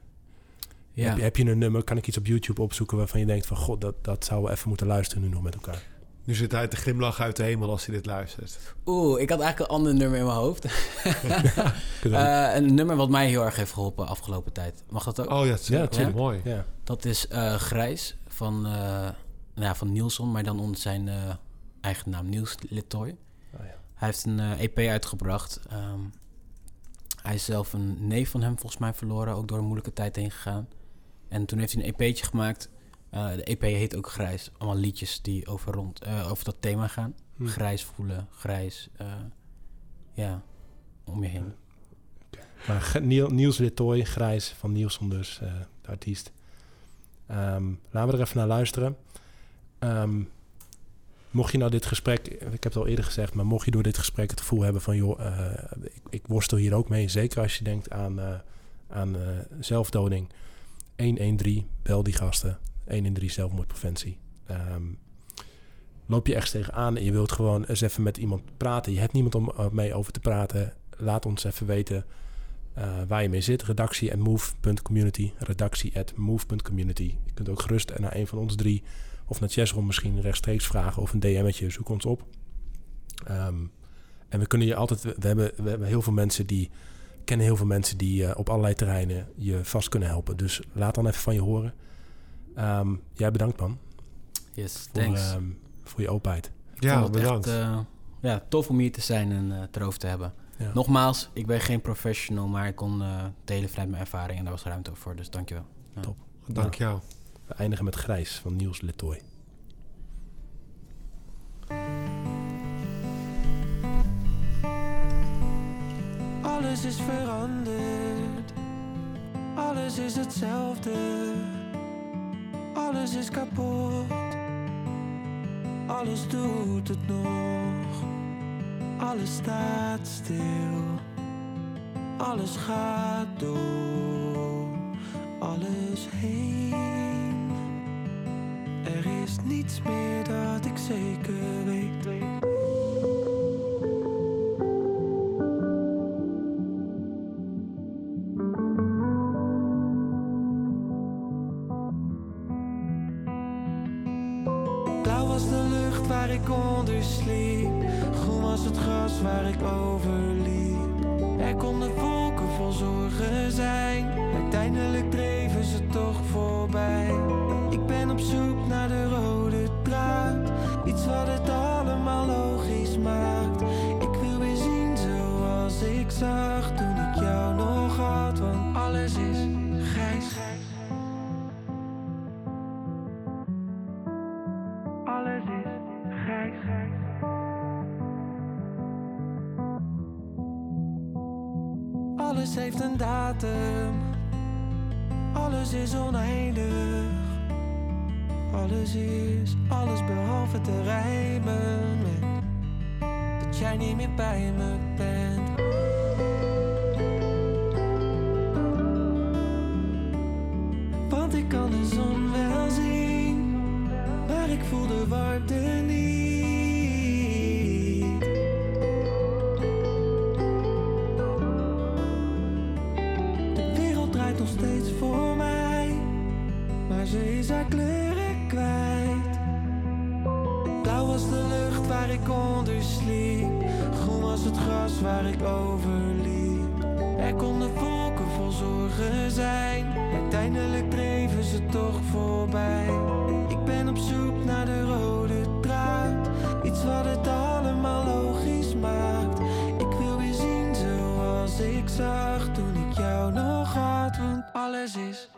Ja. Heb, je, heb je een nummer? Kan ik iets op YouTube opzoeken waarvan je denkt van... God, dat, dat zouden we even moeten luisteren nu nog met elkaar. Nu zit hij te glimlachen uit de hemel als hij dit luistert. Oeh, ik had eigenlijk een ander nummer in mijn hoofd. [laughs] Eh, een nummer wat mij heel erg heeft geholpen afgelopen tijd. Mag dat ook? Oh ja, het is Ja, ja, tuurlijk. mooi. ja. Dat is eh, Grijs van, eh nou ja, van Nielsen, maar dan onder zijn eh, eigen naam, Niels Litoy. Oh, ja. Hij heeft een EP uitgebracht. Ehm, hij is zelf een neef van hem volgens mij verloren, ook door een moeilijke tijd heen gegaan. En toen heeft hij een EP'tje gemaakt. Eh, de EP heet ook Grijs. Allemaal liedjes die over, rond, eh, over dat thema gaan. Hm. Grijs voelen, grijs, eh, ja, om je heen. Maar Niels Litoy, Grijs van Nielsen dus, de artiest. Ehm, laten we er even naar luisteren. Ehm, mocht je nou dit gesprek, ik heb het al eerder gezegd, maar mocht je door dit gesprek het gevoel hebben van, joh, ik, ik worstel hier ook mee, zeker als je denkt aan, aan zelfdoding. 113, bel die gasten. 113 zelfmoordpreventie. Ehm, loop je echt tegenaan en je wilt gewoon eens even met iemand praten. Je hebt niemand om eh, mee over te praten. Laat ons even weten eh, waar je mee zit. Redactie at move.community. Redactie move.community. Je kunt ook gerust naar een van ons drie of naar Chesron misschien rechtstreeks vragen of een DM'tje. Zoek ons op. Ehm, en we kunnen je altijd... We hebben, we hebben heel veel mensen die... kennen heel veel mensen die eh, op allerlei terreinen je vast kunnen helpen. Dus laat dan even van je horen. Ehm, jij bedankt man Yes, voor, thanks. ehm, voor je openheid. Ja, bedankt. Echt, eh, ja, tof om hier te zijn en eh, het erover te hebben. Ja. Nogmaals, ik ben geen professional, maar ik kon eh delen vanuit mijn ervaring en daar was ruimte voor, dus dankjewel. Dank jou. We eindigen met Grijs van Niels Letoy. Alles is veranderd. Alles is hetzelfde. Alles is kapot. Alles doet het nog. Alles staat stil. Alles gaat door. Alles heen. Er is niets meer dat ik zeker weet. over. waar ik onder sliep. Groen was het gras waar ik overliep. Er konden volken vol zorgen zijn. Uiteindelijk dreven ze toch voorbij. Ik ben op zoek naar de rode draad. Iets wat het allemaal logisch maakt. Ik wil weer zien zoals ik zag toen ik jou nog had. Want alles is